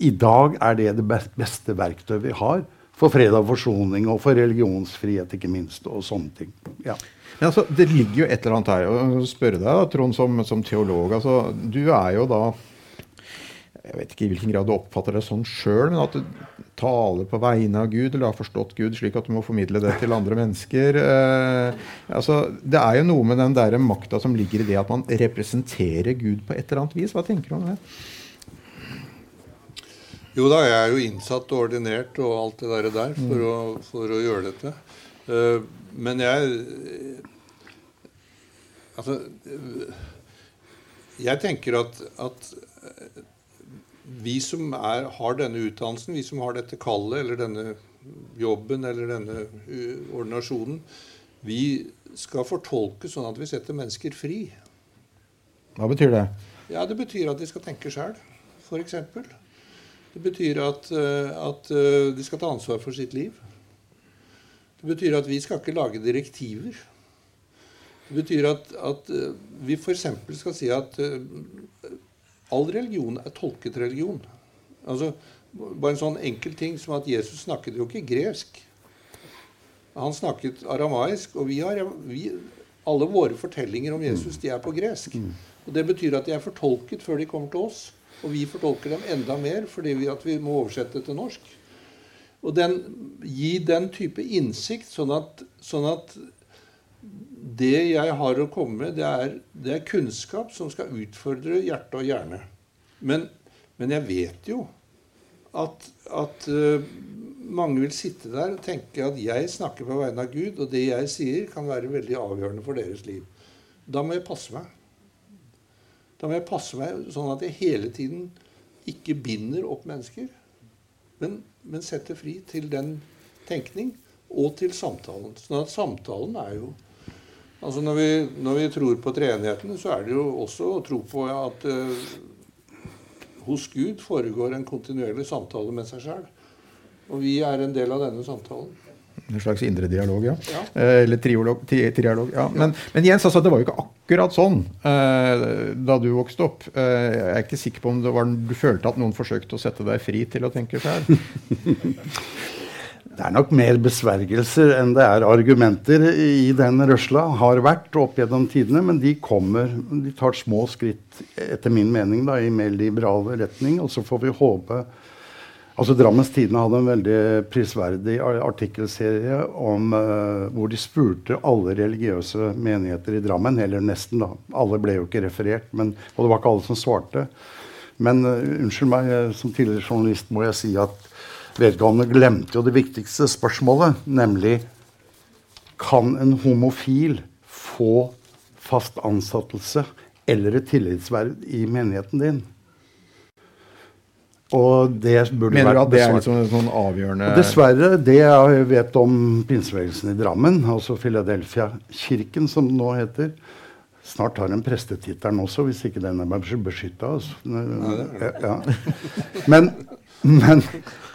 i dag er det det beste verktøyet vi har for fred og forsoning og for religionsfrihet, ikke minst, og sånne ting. Ja. Ja, altså, det ligger jo et eller annet her. å spørre deg, da, Trond, som, som teolog. Altså, du er jo da jeg vet ikke i hvilken grad du oppfatter det sånn sjøl, men at du taler på vegne av Gud, eller har forstått Gud, slik at du må formidle det til andre mennesker. Eh, altså, det er jo noe med den der makta som ligger i det at man representerer Gud på et eller annet vis. Hva tenker du om det? Jo da, jeg er jo innsatt og ordinert og alt det der, der for, mm. å, for å gjøre dette. Uh, men jeg Altså Jeg tenker at, at vi som er, har denne utdannelsen, vi som har dette kallet eller denne jobben eller denne ordinasjonen, vi skal fortolke sånn at vi setter mennesker fri. Hva betyr det? Ja, Det betyr at de skal tenke sjøl, f.eks. Det betyr at, at de skal ta ansvar for sitt liv. Det betyr at vi skal ikke lage direktiver. Det betyr at, at vi f.eks. skal si at All religion er tolket religion. Altså, bare en sånn enkel ting som at Jesus snakket jo ikke gresk. Han snakket aramaisk, og vi har, vi, alle våre fortellinger om Jesus de er på gresk. Og Det betyr at de er fortolket før de kommer til oss. Og vi fortolker dem enda mer fordi vi, vi må oversette til norsk. Og den, gi den type innsikt, sånn at, sånn at det jeg har å komme med, det er, det er kunnskap som skal utfordre hjerte og hjerne. Men, men jeg vet jo at, at uh, mange vil sitte der og tenke at jeg snakker på vegne av Gud, og det jeg sier, kan være veldig avgjørende for deres liv. Da må jeg passe meg. Da må jeg passe meg sånn at jeg hele tiden ikke binder opp mennesker, men, men setter fri til den tenkning og til samtalen. Sånn at samtalen er jo Altså når vi, når vi tror på treenigheten, så er det jo også å tro på at uh, hos Gud foregår en kontinuerlig samtale med seg sjøl. Og vi er en del av denne samtalen. En slags indre dialog, ja. Ja. Eh, Eller triolog, tri, trialog. Ja. Men, men Jens, altså, det var jo ikke akkurat sånn eh, da du vokste opp. Eh, jeg er ikke sikker på om det var, du følte at noen forsøkte å sette deg fri til å tenke sjøl. Det er nok mer besvergelser enn det er argumenter i den røsla. Har vært opp gjennom tidene, men de kommer De tar små skritt, etter min mening, da, i mer liberal retning. Og så får vi håpe Altså Drammens Tidende hadde en veldig prisverdig artikkelserie om, uh, hvor de spurte alle religiøse menigheter i Drammen, eller nesten, da. Alle ble jo ikke referert, men, og det var ikke alle som svarte. Men uh, unnskyld meg, eh, som tidligere journalist må jeg si at vedkommende glemte jo det viktigste spørsmålet, nemlig kan en homofil få fast ansettelse eller et tillitsverv i menigheten din? Og det burde Mener du at det er liksom en sånn avgjørende Og Dessverre, det jeg vet om pinsebevegelsen i Drammen, altså Philadelphia-kirken som den nå heter Snart har den prestetittelen også, hvis ikke den er beskytta. Altså. Ja. Men, men,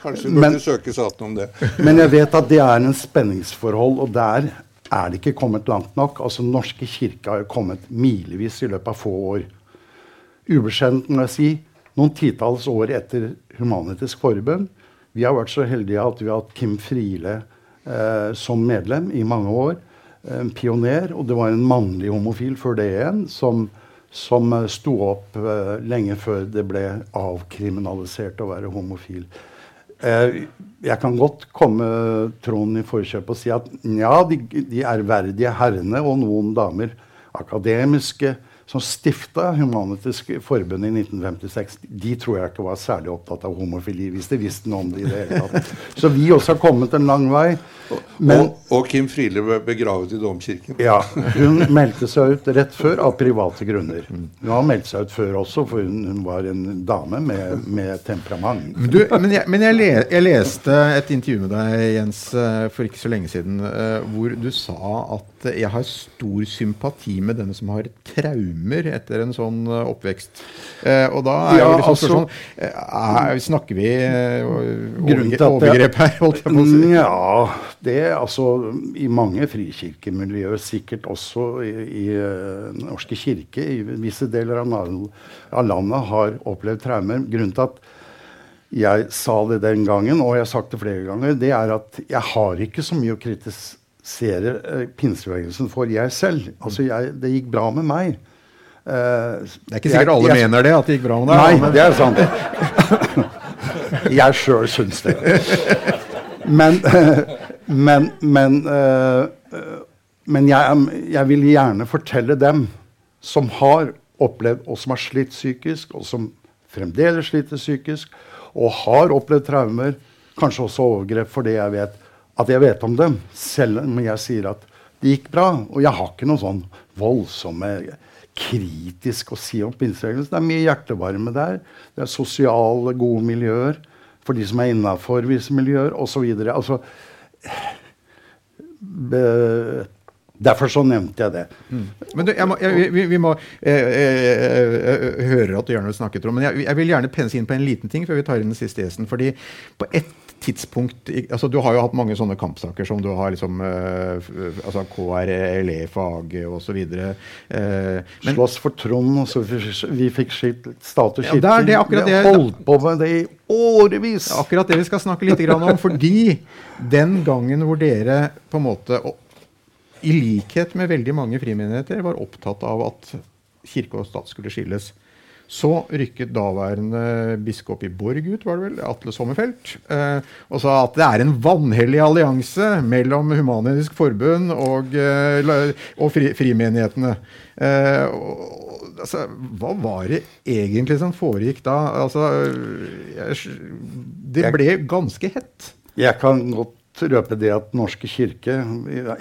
Kanskje du burde Men- søke saken om det. men jeg vet at det er en spenningsforhold, og der er det ikke kommet langt nok. Altså, Den norske kirke har jo kommet milevis i løpet av få år. Ubeskjedent, må jeg si. Noen titalls år etter Human-Etisk Forbund. Vi har vært så heldige at vi har hatt Kim Friele eh, som medlem i mange år. En pioner. Og det var en mannlig homofil før det igjen som, som eh, sto opp uh, lenge før det ble avkriminalisert å være homofil. Uh, jeg kan godt komme Trond i forkjøpet og si at ja, de, de ærverdige herrene og noen damer, akademiske, som stifta Humanitisk Forbund i 1956, de tror jeg ikke var særlig opptatt av homofili, hvis de visste noe om det i det hele tatt. Så vi også har kommet en lang vei. Men og, og Kim Friele ble begravet i domkirken. ja, hun meldte seg ut rett før av private grunner. Hun har meldt seg ut før også, for hun, hun var en dame med, med temperament. Men, du, men, jeg, men jeg, le, jeg leste et intervju med deg, Jens, eh, for ikke så lenge siden, eh, hvor du sa at jeg har stor sympati med denne som har traumer etter en sånn eh, oppvekst. Eh, og da er Ja, jo liksom altså- spørsmålet er, Snakker vi Grunnen til overgre- at det- overgrep her, holdt jeg på å si? Ja, det er altså I mange frikirkemiljøer, sikkert også i, i eh, Norske kirke, i visse deler av, landet, har opplevd traumer. Grunnen til at jeg sa det den gangen, og jeg har sagt det flere ganger, det er at jeg har ikke så mye å kritisere pinsebevegelsen for, jeg selv. Altså, jeg, det gikk bra med meg. Eh, Det er ikke sikkert alle mener det, at det gikk bra med deg. Nei, men- det er sant. Jeg sjøl syns det. Men, men, men, eh, men jeg, jeg vil gjerne fortelle dem som har opplevd, og som har slitt psykisk, og som fremdeles sliter psykisk, og har opplevd traumer, kanskje også overgrep for det jeg vet, at jeg vet om dem, selv om jeg sier at det gikk bra. Og jeg har ikke noen sånn voldsomme kritisk å si om pinsebevegelsen. Det er mye hjertevarme der. Det er sosiale, gode miljøer for de som er innafor visse miljøer, osv. Altså, be- derfor så nevnte jeg det. Men du, jeg må, jeg, vi, vi må eh, eh, eh, høre at du gjerne vil snakke, Trond. Men jeg vil gjerne pense inn på en liten ting før vi tar inn den siste gjesten. fordi på ett tidspunkt altså Du har jo hatt mange sånne kampsaker som du har liksom eh, altså KRLE, Fage osv. Eh, Slåss for Trond, og så vi, vi fikk skilt stat og Ja, det er det akkurat det- holdt på med det i årevis. Det er akkurat det vi skal snakke litt grann om. Fordi den gangen hvor dere på en måte, i likhet med veldig mange frimenigheter, var opptatt av at kirke og stat skulle skilles, så rykket daværende biskop i Borg ut, var det vel, Atle Sommerfelt, eh, og sa at det er en vanhellig allianse mellom Human-Etisk Forbund og, eh, og fri, frimenighetene. Eh, og, altså, hva var det egentlig som foregikk da? Altså, det ble ganske hett. Jeg kan godt røpe det at Norske kirke,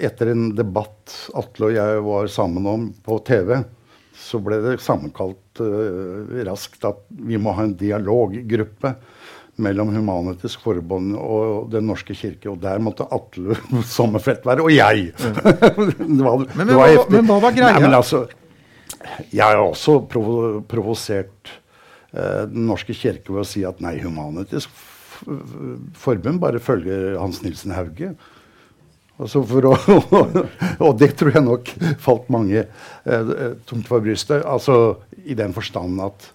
etter en debatt Atle og jeg var sammen om på TV, så ble det sammenkalt raskt at vi må ha en dialoggruppe mellom Human-Etisk Forbund og Den norske kirke. Og der måtte Atle Sommerfelt være, og jeg! det var, Men- men det var hva- men hva var greia? Nei, altså, jeg har også provo provosert uh, Den norske kirke ved å si at nei, Humanitisk Forbund bare følger Hans Nilsen Hauge. Altså å, og det tror jeg nok falt mange eh, tungt for brystet. Altså i den forstand at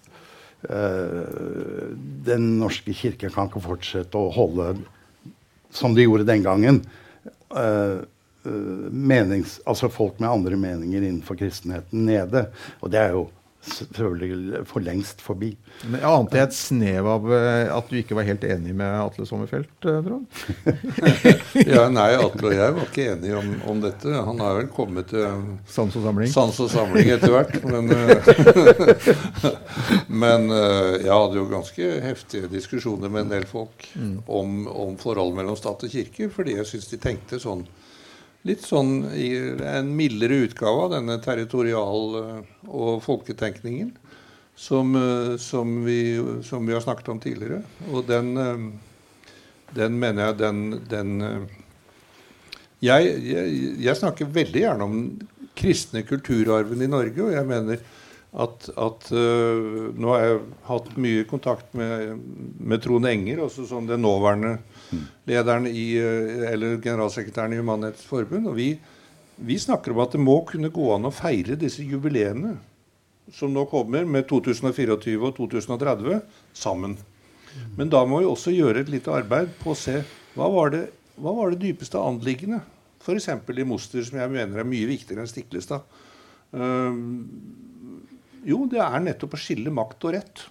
eh, Den norske kirke kan ikke fortsette å holde som de gjorde den gangen. Eh, menings, altså folk med andre meninger innenfor kristenheten nede. Og det er jo selvfølgelig for lengst forbi. Men jeg ante et snev av uh, at du ikke var helt enig med Atle Sommerfelt, uh, Trond? ja, nei, Atle og jeg var ikke enige om, om, dette. Han har vel kommet til sans og samling, sans og samling etter hvert. Men, men jeg hadde jo ganske heftige diskusjoner med en del folk mm. om, om forholdet mellom stat og kirke, fordi jeg syns de tenkte sånn litt sånn en mildere utgave av denne territorial- eh, og folketenkningen som, eh, som, vi, som, vi, har snakket om tidligere. Og den, eh, den mener jeg den, den jeg, jeg, jeg, snakker veldig gjerne om kristne kulturarven i Norge, og jeg mener at, at Nå har jeg hatt mye kontakt med, med Trond Enger, også som den nåværende lederen i, eh, eller generalsekretæren i Human-Etisk Forbund. Og vi, vi, snakker om at det må kunne gå an å feire disse jubileene som nå kommer, med 2024 og 2030, sammen. Men da må vi også gjøre et lite arbeid på å se hva var det, hva var det dypeste anliggende. F.eks. i Moster, som jeg mener er mye viktigere enn Stiklestad. Uh, jo, det er nettopp å skille makt og rett.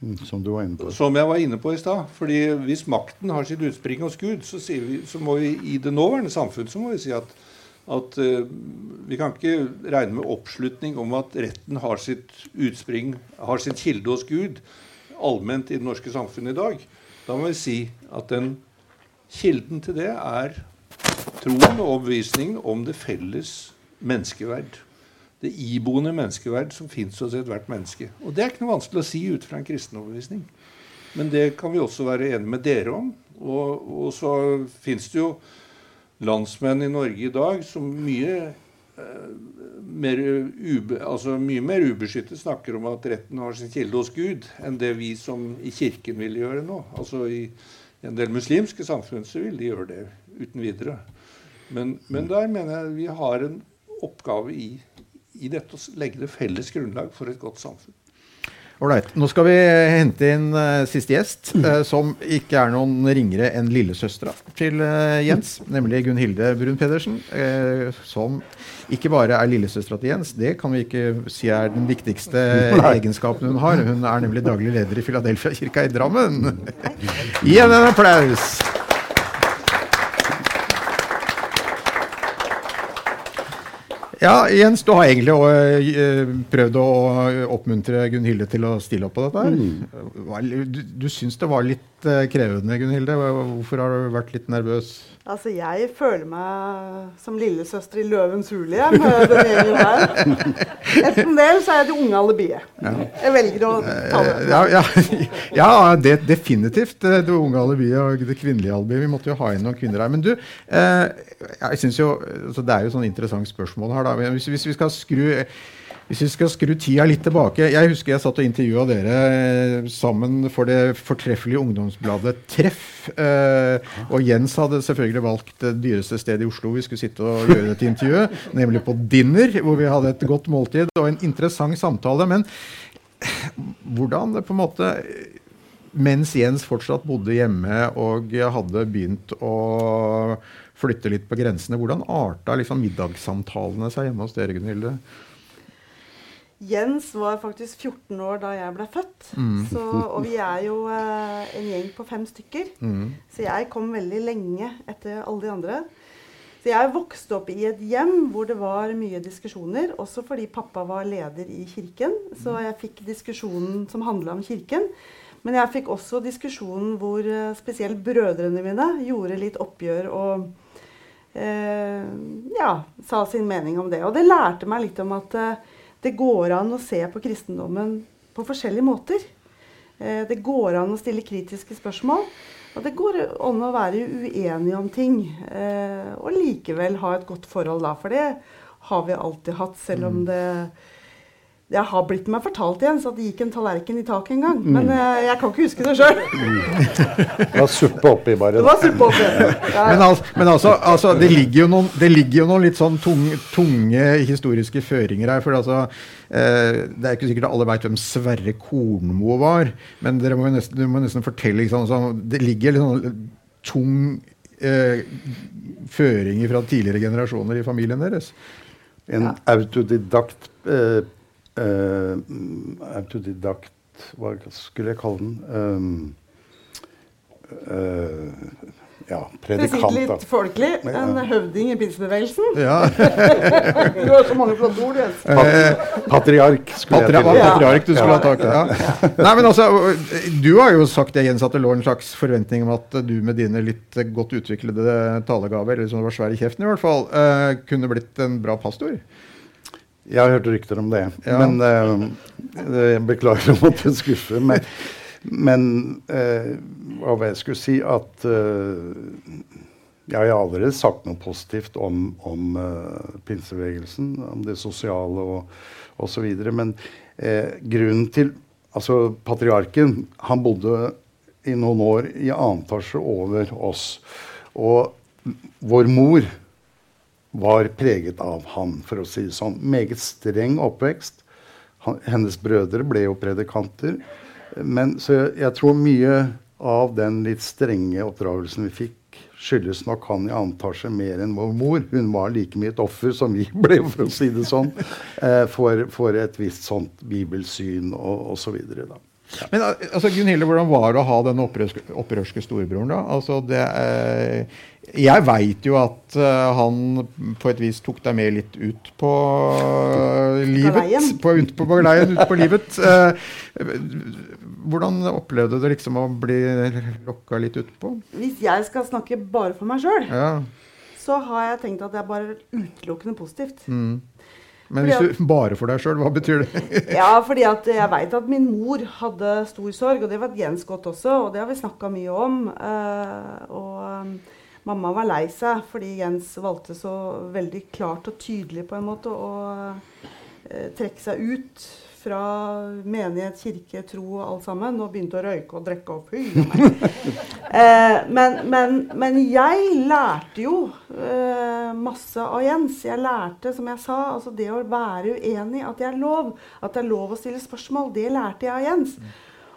Mm, som du var inne på. Som jeg var inne på i stad. Fordi hvis makten har sitt utspring hos Gud, så, vi, så, må vi i det nåværende samfunn så må vi si at, at uh, vi kan ikke regne med oppslutning om at retten har sitt utspring, har sin kilde hos Gud, allment i det norske samfunnet i dag. Da må vi si at den kilden til det er troen og overbevisningen om det felles menneskeverd det iboende menneskeverd som fins hos ethvert menneske. Og det er ikke noe vanskelig å si ut fra en kristen overbevisning. Men det kan vi også være enige med dere om. Og, og så fins det jo landsmenn i Norge i dag som mye, eh, mer, ube, altså mye mer ubeskyttet snakker om at retten har sin kilde hos Gud, enn det vi som i Kirken vil gjøre nå. Altså I en del muslimske samfunn så vil de gjøre det uten videre. Men, men der mener jeg vi har en oppgave i i dette legge det felles grunnlag for et godt samfunn. Ålreit. Nå skal vi hente inn uh, siste gjest, uh, som ikke er noen ringere enn lillesøstera til uh, Jens, nemlig Gunn Hilde Brun Pedersen. som ikke bare er lillesøstera til Jens, det kan vi ikke si er den viktigste egenskapen hun har. Hun er nemlig daglig leder i Filadelfia-kirka i Drammen. Gi henne en applaus! Ja, Jens, du har egentlig uh, prøvd å oppmuntre Gunn Hilde til å stille opp på dette. her. Mm. Du, du syns det var litt uh, krevende, Gunhilde. Hvorfor har du vært litt nervøs? Altså, Jeg føler meg som lillesøster i Løvens hule igjen. den gjengen der. Enten det, så er jeg det unge alibiet. Ja. Jeg velger å ta det. Ja, ja, ja det, definitivt. Det unge alibiet og det kvinnelige alibiet. Vi måtte jo ha inn noen kvinner her. Men du, eh, jeg synes jo, altså Det er jo sånn interessant spørsmål her. da. Hvis, hvis vi skal skru hvis vi skal skru tida litt tilbake Jeg husker jeg satt og intervjua dere eh, sammen for det fortreffelige ungdomsbladet Treff. Eh, og Jens hadde selvfølgelig valgt det dyreste stedet i Oslo vi skulle sitte og gjøre dette intervjuet, nemlig på Dinner, hvor vi hadde et godt måltid og en interessant samtale. Men hvordan det på en måte Mens Jens fortsatt bodde hjemme og hadde begynt å flytte litt på grensene, hvordan arta liksom middagssamtalene seg hjemme hos dere, Gunhilde? Jens var faktisk 14 år da jeg ble født. Mm. Så, og vi er jo eh, en gjeng på fem stykker. Mm. Så jeg kom veldig lenge etter alle de andre. Så jeg vokste opp i et hjem hvor det var mye diskusjoner. Også fordi pappa var leder i kirken. Så jeg fikk diskusjonen som handla om kirken. Men jeg fikk også diskusjonen hvor eh, spesielt brødrene mine gjorde litt oppgjør og eh, ja, sa sin mening om det. Og det lærte meg litt om at eh, det går an å se på kristendommen på forskjellige måter. Eh, det går an å stille kritiske spørsmål. Og det går an å være uenig om ting. Eh, og likevel ha et godt forhold da. For det har vi alltid hatt, selv om mm. Det jeg har blitt meg fortalt igjen, så det gikk en tallerken i taket en gang. Mm. Men jeg, jeg, kan ikke huske det sjøl. det var suppe oppi, bare. Det var suppe oppi. Ja. Men, altså, men altså, altså, det, ligger noen, det, ligger jo noen, litt sånn tunge, tunge historiske føringer her. for altså, eh, Det er ikke sikkert alle veit hvem Sverre Kornmo var. Men dere må nesten, dere må nesten fortelle liksom, så, Det ligger litt sånn tung eh, føringer fra tidligere generasjoner i familien deres. En autodidakt eh, uh, autodidakt Hva skulle jeg kalle den? Um, uh, ja, predikant. Det litt folkelig. En ja. høvding i pinsebevegelsen. Ja. du har så mange flotte ord, Jens. Eh, patriark. Patri patriark du skulle ha tak i. Ja. Nei, men altså, du har jo sagt det, Jens, at det lå en slags forventning om at du med dine litt godt utviklede talegaver, eller som det var svær i kjeften i hvert fall, uh, kunne blitt en bra pastor? Jeg har hørt rykter om det. Ja. Men uh, Jeg beklager å måtte skuffe. Men, men uh, hva var jeg skulle si at uh, Jeg har allerede sagt noe positivt om, om pinsebevegelsen, om det sosiale og osv. Men grunnen til Altså, patriarken, han bodde i noen år i annen etasje over oss. Og vår mor var preget av han, for å si det sånn. Meget streng oppvekst. Han, hennes brødre ble jo predikanter. Men, så jeg, jeg, tror mye av den litt strenge oppdragelsen vi fikk, skyldes nok han i antasje mer enn vår mor. Hun var like mye et offer som vi ble, for å si det sånn, eh, for, for, et visst sånt bibelsyn og osv. Ja. Men altså, Gunhilde, hvordan var det å ha den opprørske, opprørske storebroren? da? Altså, det, eh, jeg veit jo at eh, han på et vis tok deg med litt ut på uh, livet. På, ut på galeien, ut på livet. Eh, hvordan opplevde du liksom å bli lokka litt utpå? Hvis jeg skal snakke bare for meg sjøl, ja. så har jeg tenkt at det er bare utelukkende positivt. Mm. Men hvis du bare for deg sjøl, hva betyr det? ja, fordi at jeg veit at min mor hadde stor sorg, og det vet Jens godt også, og det har vi snakka mye om. og mamma var lei seg fordi Jens valgte så veldig klart og tydelig på en måte å uh, trekke seg ut fra menighet, kirke, tro og alt sammen, og begynte å røyke og drikke og fy eh, men, men, men, jeg lærte jo eh, masse av Jens. Jeg lærte, som jeg sa, altså det å være uenig, at det er lov. At det er lov å stille spørsmål. Det lærte jeg av Jens.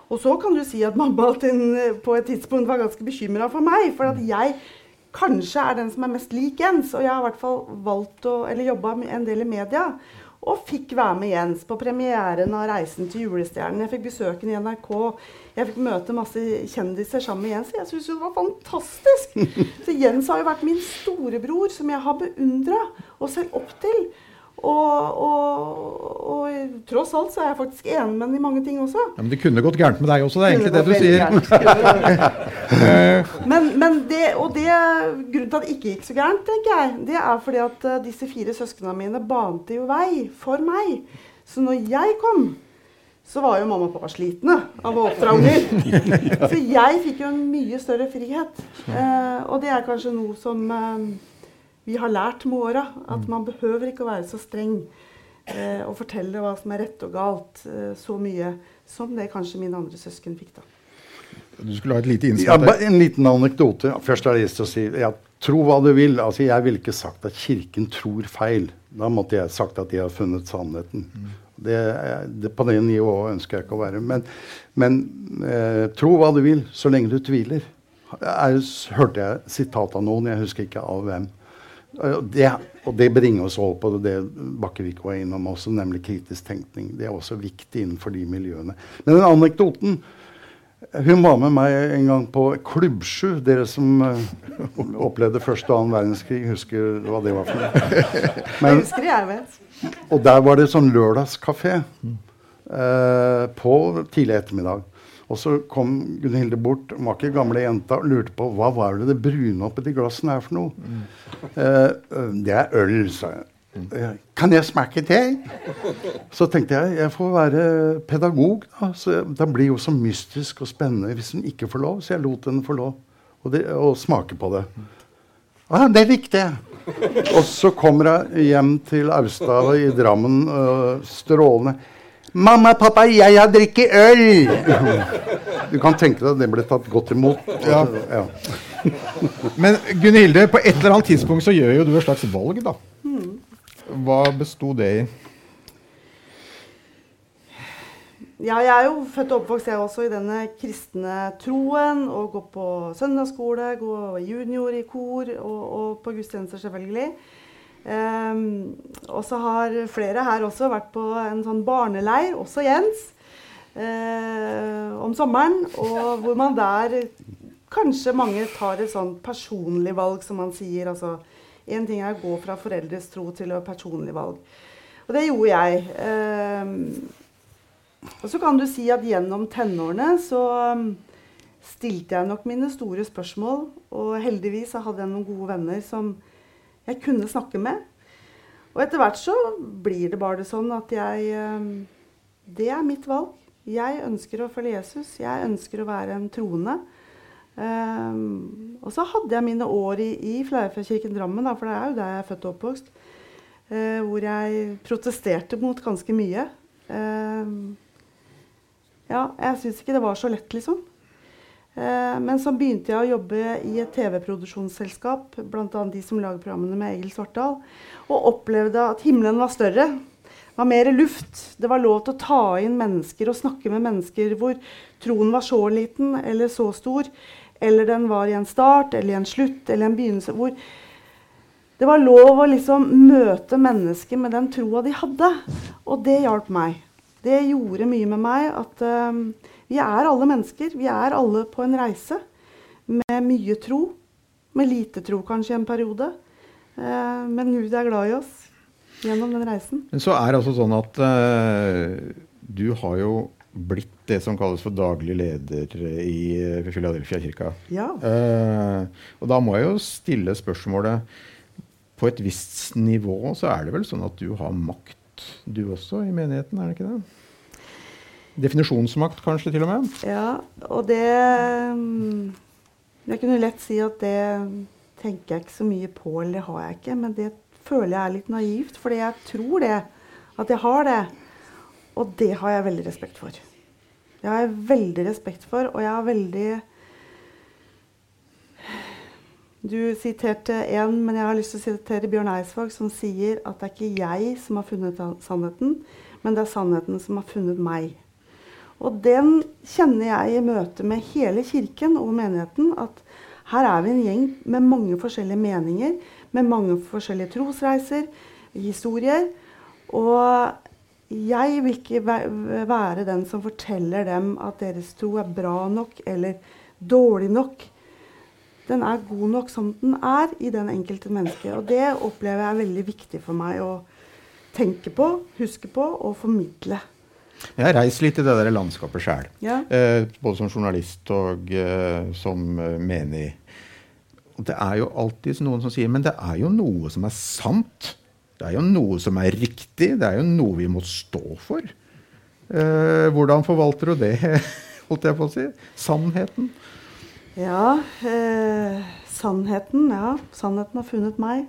Og så kan du si at mamma på et tidspunkt var ganske bekymra for meg. For at jeg kanskje er den som er mest lik Jens. Og jeg har i hvert fall valgt å, eller jobba en del i media. Og fikk være med Jens på premieren av 'Reisen til julestjernen'. Jeg fikk besøk i NRK. Jeg fikk møte masse kjendiser sammen med Jens. Jeg syns det var fantastisk! Så Jens har jo vært min storebror, som jeg har beundra og sett opp til. Og, og, og, tross alt så er jeg faktisk enig med ham i mange ting også. Ja, men det kunne gått gærent med deg også, det er egentlig det du sier. men, men det, og det, grunnen til at det ikke gikk så gærent, tenker jeg, det er fordi at uh, disse fire søsknene mine bante jo vei for meg. Så når jeg kom, så var jo mamma og pappa slitne av å oppdra unger. Så jeg fikk jo en mye større frihet. Uh, og det er kanskje noe som uh, vi har lært med åra at man behøver ikke å være så streng eh, og fortelle hva som er rett og galt eh, så mye som det kanskje mine andre søsken fikk. da. Du skulle ha et lite innspill ja, En liten anekdote. Først har jeg lyst til å si ja, tro hva du vil. Altså, jeg ville ikke sagt at Kirken tror feil. Da måtte jeg sagt at de har funnet sannheten. Mm. Det, det, på det nivået ønsker jeg ikke å være. Men, men eh, tro hva du vil, så lenge du tviler. Jeg, hørte jeg sitat av noen, jeg husker ikke av hvem. Det, og det bringer oss over på det Bakkevik var innom også, nemlig kritisk tenkning. Det er også viktig innenfor de miljøene. Men den anekdoten Hun var med meg en gang på Klubbsju. Dere som uh, opplevde første og annen verdenskrig, husker hva det var for noe? Men, husker jeg vet. Og der var det sånn lørdagskafé uh, på tidlig ettermiddag. Og så kom Gunhilde bort, hun var ikke gamle jenta, og lurte på hva var det det brune oppi de glassene er for noe. Mm. Eh, det er øl, sa jeg. Uh, kan jeg smake det? Så tenkte jeg jeg får være pedagog. Da så Det blir jo så mystisk og spennende hvis hun ikke får lov. Så jeg lot henne få lov og, det, og smake på det. Ah, det likte jeg. Og så kommer jeg hjem til Austad i Drammen, uh, strålende. 'Mamma, pappa, jeg har drukket øl!' Du kan tenke deg at det ble tatt godt imot. Ja. Ja. Men Gunhilde, på et eller annet tidspunkt så gjør jo du et slags valg, da. Hva besto det i? Ja, jeg er jo født og oppvokst jeg også i denne kristne troen. Og går på søndagsskole, går junior i kor og, og på gudstjenester, selvfølgelig. Um, og så har flere her også vært på en sånn barneleir, også Jens, uh, om sommeren. Og hvor man der kanskje mange tar et sånn personlig valg, som man sier. Altså én ting er å gå fra foreldres tro til et personlig valg. Og det gjorde jeg. Um, og så kan du si at gjennom tenårene så um, stilte jeg nok mine store spørsmål. Og heldigvis hadde jeg noen gode venner som jeg kunne snakke med. Og etter hvert så blir det bare sånn at jeg um, Det er mitt valg. Jeg ønsker å følge Jesus. Jeg ønsker å være en troende. Um, og så hadde jeg mine år i, i Fleirfjellkirken Drammen, da, for det er jo der jeg er født og oppvokst, uh, hvor jeg protesterte mot ganske mye. Uh, ja, jeg syns ikke det var så lett, liksom. Eh, men så begynte jeg å jobbe i et TV-produksjonsselskap, bl.a. de som lager programmene med Egil Svartdal, og opplevde at himmelen var større. Det var mer luft. Det var lov til å ta inn mennesker og snakke med mennesker hvor troen var så liten eller så stor, eller den var i en start eller i en slutt eller en begynnelse. hvor det var lov å liksom møte mennesker med den troa de hadde. Og det hjalp meg. Det gjorde mye med meg at uh, vi er alle mennesker. Vi er alle på en reise med mye tro. Med lite tro kanskje en periode. Uh, men Gud er glad i oss gjennom den reisen. Men så er det altså sånn at uh, du har jo blitt det som kalles for daglig leder i Philadelphia-kirka. Ja. og da må jeg jo stille spørsmålet På et visst nivå så er det vel sånn at du har makt du også i menigheten, er det ikke det? Definisjonsmakt kanskje til og med? Ja, og det mm, Jeg kunne lett si at det tenker jeg ikke så mye på, eller det har jeg ikke. Men det føler jeg er litt naivt, fordi jeg tror det. At jeg har det. Og det har jeg veldig respekt for. Det har jeg veldig respekt for, og jeg har veldig du siterte én, men jeg har lyst til å sitere Bjørn Eidsvåg, som sier at det er ikke jeg som har funnet sannheten, men det er sannheten som har funnet meg. Og den kjenner jeg i møte med hele kirken og menigheten. At her er vi en gjeng med mange forskjellige meninger, med mange forskjellige trosreiser, historier. Og jeg vil ikke være den som forteller dem at deres tro er bra nok eller dårlig nok den er god nok som den er i den enkelte mennesket. Og det opplever jeg er veldig viktig for meg å tenke på, huske på og formidle. Jeg har reist litt i det der landskapet sjøl. Ja. Eh, både som journalist og eh, som eh, menig. Og det er jo alltid noen som sier men det er jo noe som er sant. Det er jo noe som er riktig. Det er jo noe vi må stå for. Eh, hvordan forvalter du det, holdt jeg på å si? Sannheten? Ja, eh, sannheten. Ja, sannheten har funnet meg.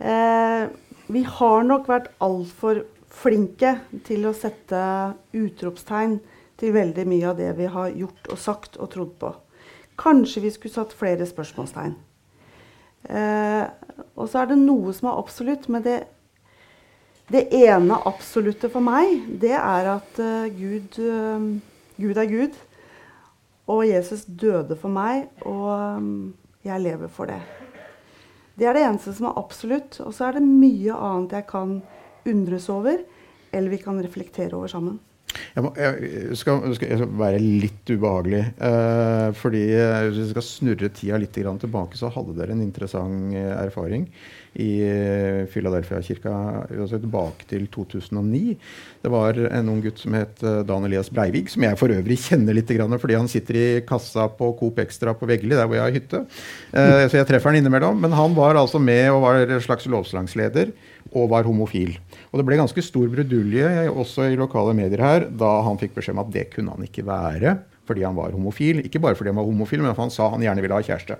Eh, vi har nok vært altfor flinke til å sette utropstegn til veldig mye av det vi har gjort og sagt og trodd på. Kanskje vi skulle satt flere spørsmålstegn. Eh, og så er det noe som er absolutt, men det, det ene absolutte for meg, det er at uh, Gud, uh, Gud er Gud. Og Jesus døde for meg, og um, jeg lever for det. Det er det eneste som er absolutt. Og så er det mye annet jeg kan undres over, eller vi kan reflektere over sammen. Jeg, må, jeg, skal, jeg, skal, være litt ubehagelig. Eh, fordi eh, Hvis vi skal snurre tida litt tilbake, så hadde dere en interessant eh, erfaring i eh, Philadelphia-kirka tilbake til 2009. Det var en ung gutt som het Dan Elias Breivik, som jeg for øvrig kjenner litt fordi han sitter i kassa på Coop Extra på Veggli, der hvor jeg har hytte. Eh, så jeg treffer han innimellom. Men han var altså med og var en slags lovslagsleder og var homofil. Og det ble ganske stor brudulje også i lokale medier her da han fikk beskjed om at det kunne han ikke være fordi han var homofil. Ikke bare fordi han var homofil, men fordi han sa han gjerne ville ha kjæreste.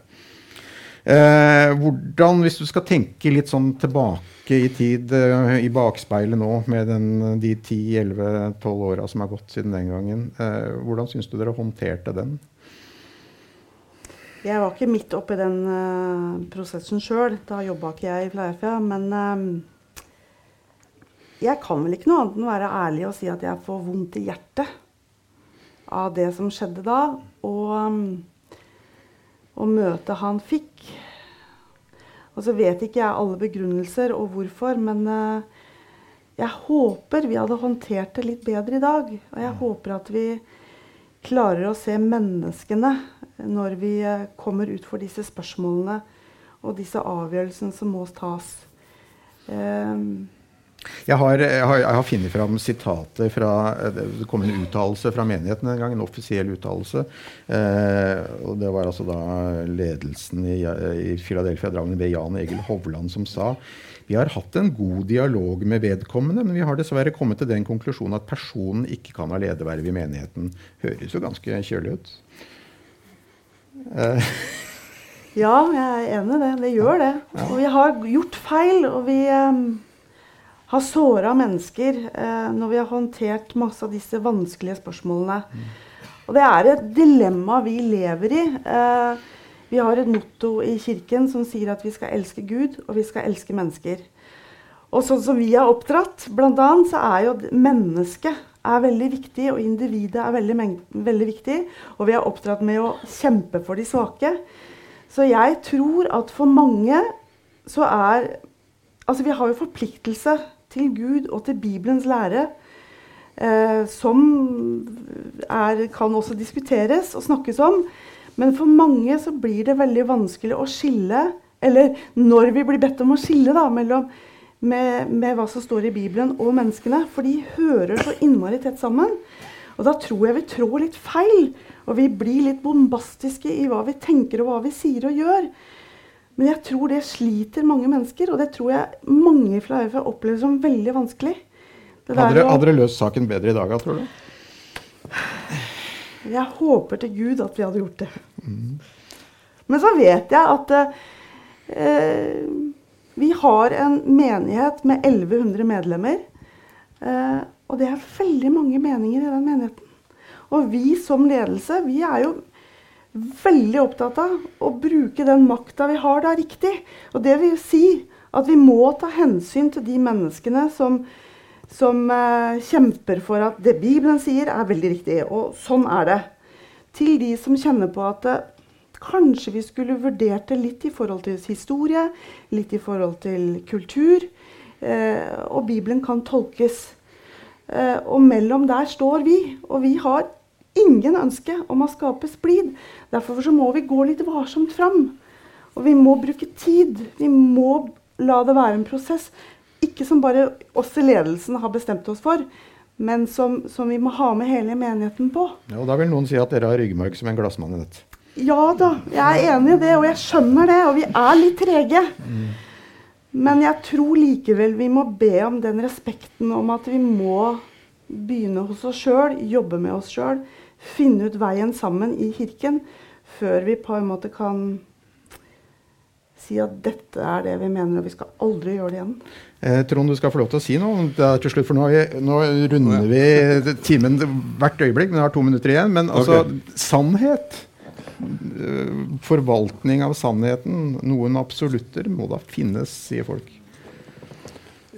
Eh, hvordan, hvis du skal tenke litt sånn tilbake i tid, eh, i bakspeilet nå, med den, de 10-11-12 åra som har gått siden den gangen, eh, hvordan syns du dere håndterte den? Jeg var ikke midt oppi den uh, prosessen sjøl. Da jobba ikke jeg i Fleifja. Men uh, jeg kan vel ikke noe annet enn være ærlig og si at jeg får vondt i hjertet av det som skjedde da. Og, um, og møtet han fikk. Og så vet ikke jeg alle begrunnelser og hvorfor, men uh, jeg håper vi hadde håndtert det litt bedre i dag. Og jeg håper at vi klarer å se menneskene når vi eh, kommer ut for disse spørsmålene og disse avgjørelsene som må tas. Um, jeg har, jeg, har, har, funnet fram sitater fra eh, Det kom en uttalelse fra menigheten en gang. En offisiell uttalelse. Eh, og Det var altså da ledelsen i, i Philadelphia Drammen ved Jan Egil Hovland som sa vi har hatt en god dialog med vedkommende, men vi har dessverre kommet til den konklusjonen at personen ikke kan ha lederverv i menigheten. Høres jo ganske kjølig ut. Uh. Ja, jeg er enig i det. Det gjør det. Og vi har gjort feil. Og vi um, har såra mennesker uh, når vi har håndtert masse av disse vanskelige spørsmålene. Mm. Og det er et dilemma vi lever i. Uh, vi har et motto i kirken som sier at vi skal elske Gud, og vi skal elske mennesker. Og sånn som vi er oppdratt, annet, så er jo mennesket er veldig viktig, og individet er veldig, veldig, viktig. Og vi er oppdratt med å kjempe for de svake. Så jeg tror at for mange så er Altså, vi har jo forpliktelse til Gud og til Bibelens lære. Eh, som er, kan også diskuteres og snakkes om. Men for mange så blir det veldig vanskelig å skille, eller når vi blir bedt om å skille da, mellom med, med, hva som står i Bibelen og menneskene. For de hører så innmari tett sammen. Og da tror jeg vi trår litt feil. Og vi blir litt bombastiske i hva vi tenker og hva vi sier og gjør. Men jeg tror det sliter mange mennesker, og det tror jeg mange fra Flaifa opplever som veldig vanskelig. Hadde dere løst saken bedre i dag, tror du? Jeg håper til Gud at vi hadde gjort det. Men så vet jeg at eh, vi har en menighet med 1100 medlemmer. Eh, og det er veldig mange meninger i den menigheten. Og vi som ledelse, vi er jo veldig opptatt av å bruke den makta vi har, da riktig. Og det vil si at vi må ta hensyn til de menneskene som, som eh, kjemper for at det Bibelen sier, er veldig riktig. Og sånn er det. Til de som kjenner på at Kanskje vi skulle vurdert det litt i forhold til historie, litt i forhold til kultur. Eh, og Bibelen kan tolkes. Eh, og mellom der står vi. Og vi har ingen ønske om å skape splid. Derfor så må vi gå litt varsomt fram. Og vi må bruke tid. Vi må la det være en prosess. Ikke som bare oss i ledelsen har bestemt oss for, men som, som vi må ha med hele menigheten på. Ja, og Da vil noen si at dere har ryggmarg som en nett. Ja da, jeg er enig i det, og jeg skjønner det. Og vi er litt trege. Mm. Men jeg tror likevel vi må be om den respekten om at vi må begynne hos oss sjøl, jobbe med oss sjøl, finne ut veien sammen i kirken, før vi på en måte kan si at dette er det vi mener, og vi skal aldri gjøre det igjen. Eh, Trond, du skal få lov til å si noe det er til slutt, for nå, nå runder vi timen hvert øyeblikk. Men vi har to minutter igjen. Men altså, okay. sannhet forvaltning av sannheten. Noen absolutter må da finnes, sier folk.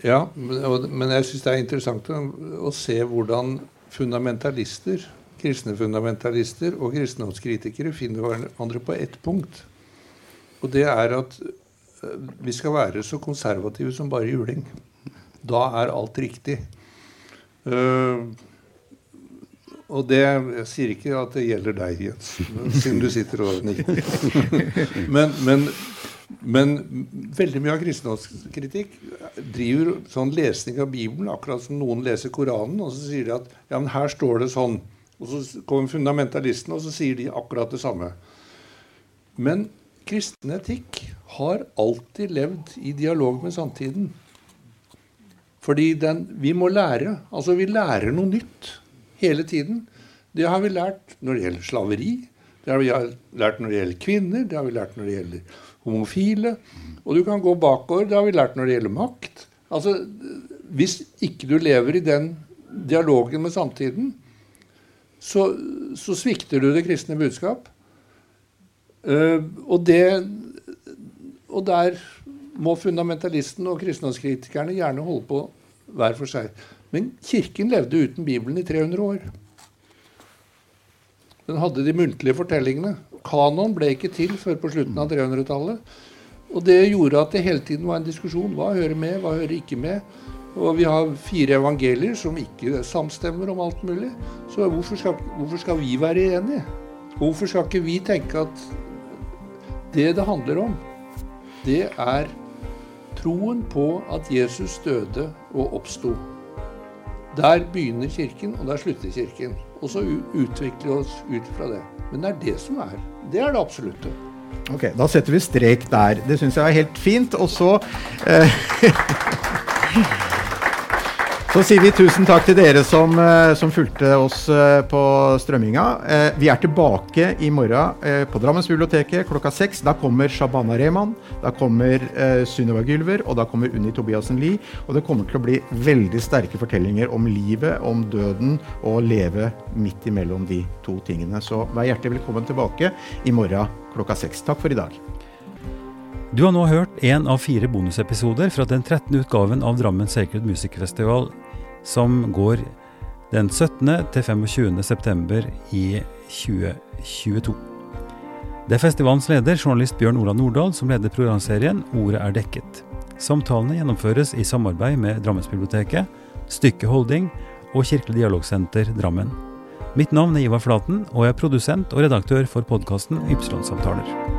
Ja, men jeg syns det er interessant å se hvordan fundamentalister, kristne fundamentalister og kristendomskritikere finner hverandre på ett punkt. Og det er at eh, vi skal være så konservative som bare juling. Da er alt riktig. Uh, og det, Jeg sier ikke at det gjelder deg, Jens, siden du sitter og nikker. Men, men, men, veldig mye av kristendomskritikk driver sånn lesning av Bibelen, akkurat som noen leser Koranen, og så sier de at ja, men her står det sånn. Og så kommer fundamentalistene, og så sier de akkurat det samme. Men kristen etikk har alltid levd i dialog med samtiden. Fordi den, vi må lære. Altså, vi lærer noe nytt hele tiden. Det har vi lært når det gjelder slaveri. Det har vi lært når det gjelder kvinner, det har vi lært når det gjelder homofile. Og du kan gå bakover. Det har vi lært når det gjelder makt. Altså, Hvis ikke du lever i den dialogen med samtiden, så, så svikter du det kristne budskap. Uh, og, det, og der må fundamentalisten og kristendomskritikerne gjerne holde på hver for seg. Men Kirken levde uten Bibelen i 300 år. Den hadde de muntlige fortellingene. Kanon ble ikke til før på slutten av 300-tallet. Og det gjorde at det hele tiden var en diskusjon. Hva hører med, hva hører ikke med? Og vi har fire evangelier som ikke samstemmer om alt mulig. Så hvorfor skal, hvorfor skal vi være enige? Hvorfor skal ikke vi tenke at det det handler om, det er troen på at Jesus døde og oppsto. Der begynner Kirken, og der slutter Kirken. Og så utvikler vi oss ut fra det. Men det er det som er. Det er det absolutte. Ok, Da setter vi strek der. Det syns jeg er helt fint. Og så eh, Så sier vi tusen takk til dere som, eh, som fulgte oss eh, på strømminga. Eh, vi er tilbake i morgen på Drammensbiblioteket klokka seks. Da kommer Shabana Rehman, da kommer Sunniva Gylver, og da kommer Unni Tobiassen Lie. Og det kommer til å bli veldig sterke fortellinger om livet, om døden, og leve midt imellom de to tingene. Så vær hjertelig velkommen tilbake i morgen klokka seks. Takk for i dag. Du har nå hørt én av fire bonusepisoder fra den 13. utgaven av Drammen Sacred Music Festival som går den 17. til 25. september i 2022. Det er festivalens leder, journalist Bjørn Ola Nordahl, som leder programserien Ordet er dekket. Samtalene gjennomføres i samarbeid med Drammensbiblioteket, Stykke Holding og Kirkelig dialogsenter Drammen. Mitt navn er Ivar Flaten, og jeg er produsent og redaktør for podkasten Ypsilon-samtaler.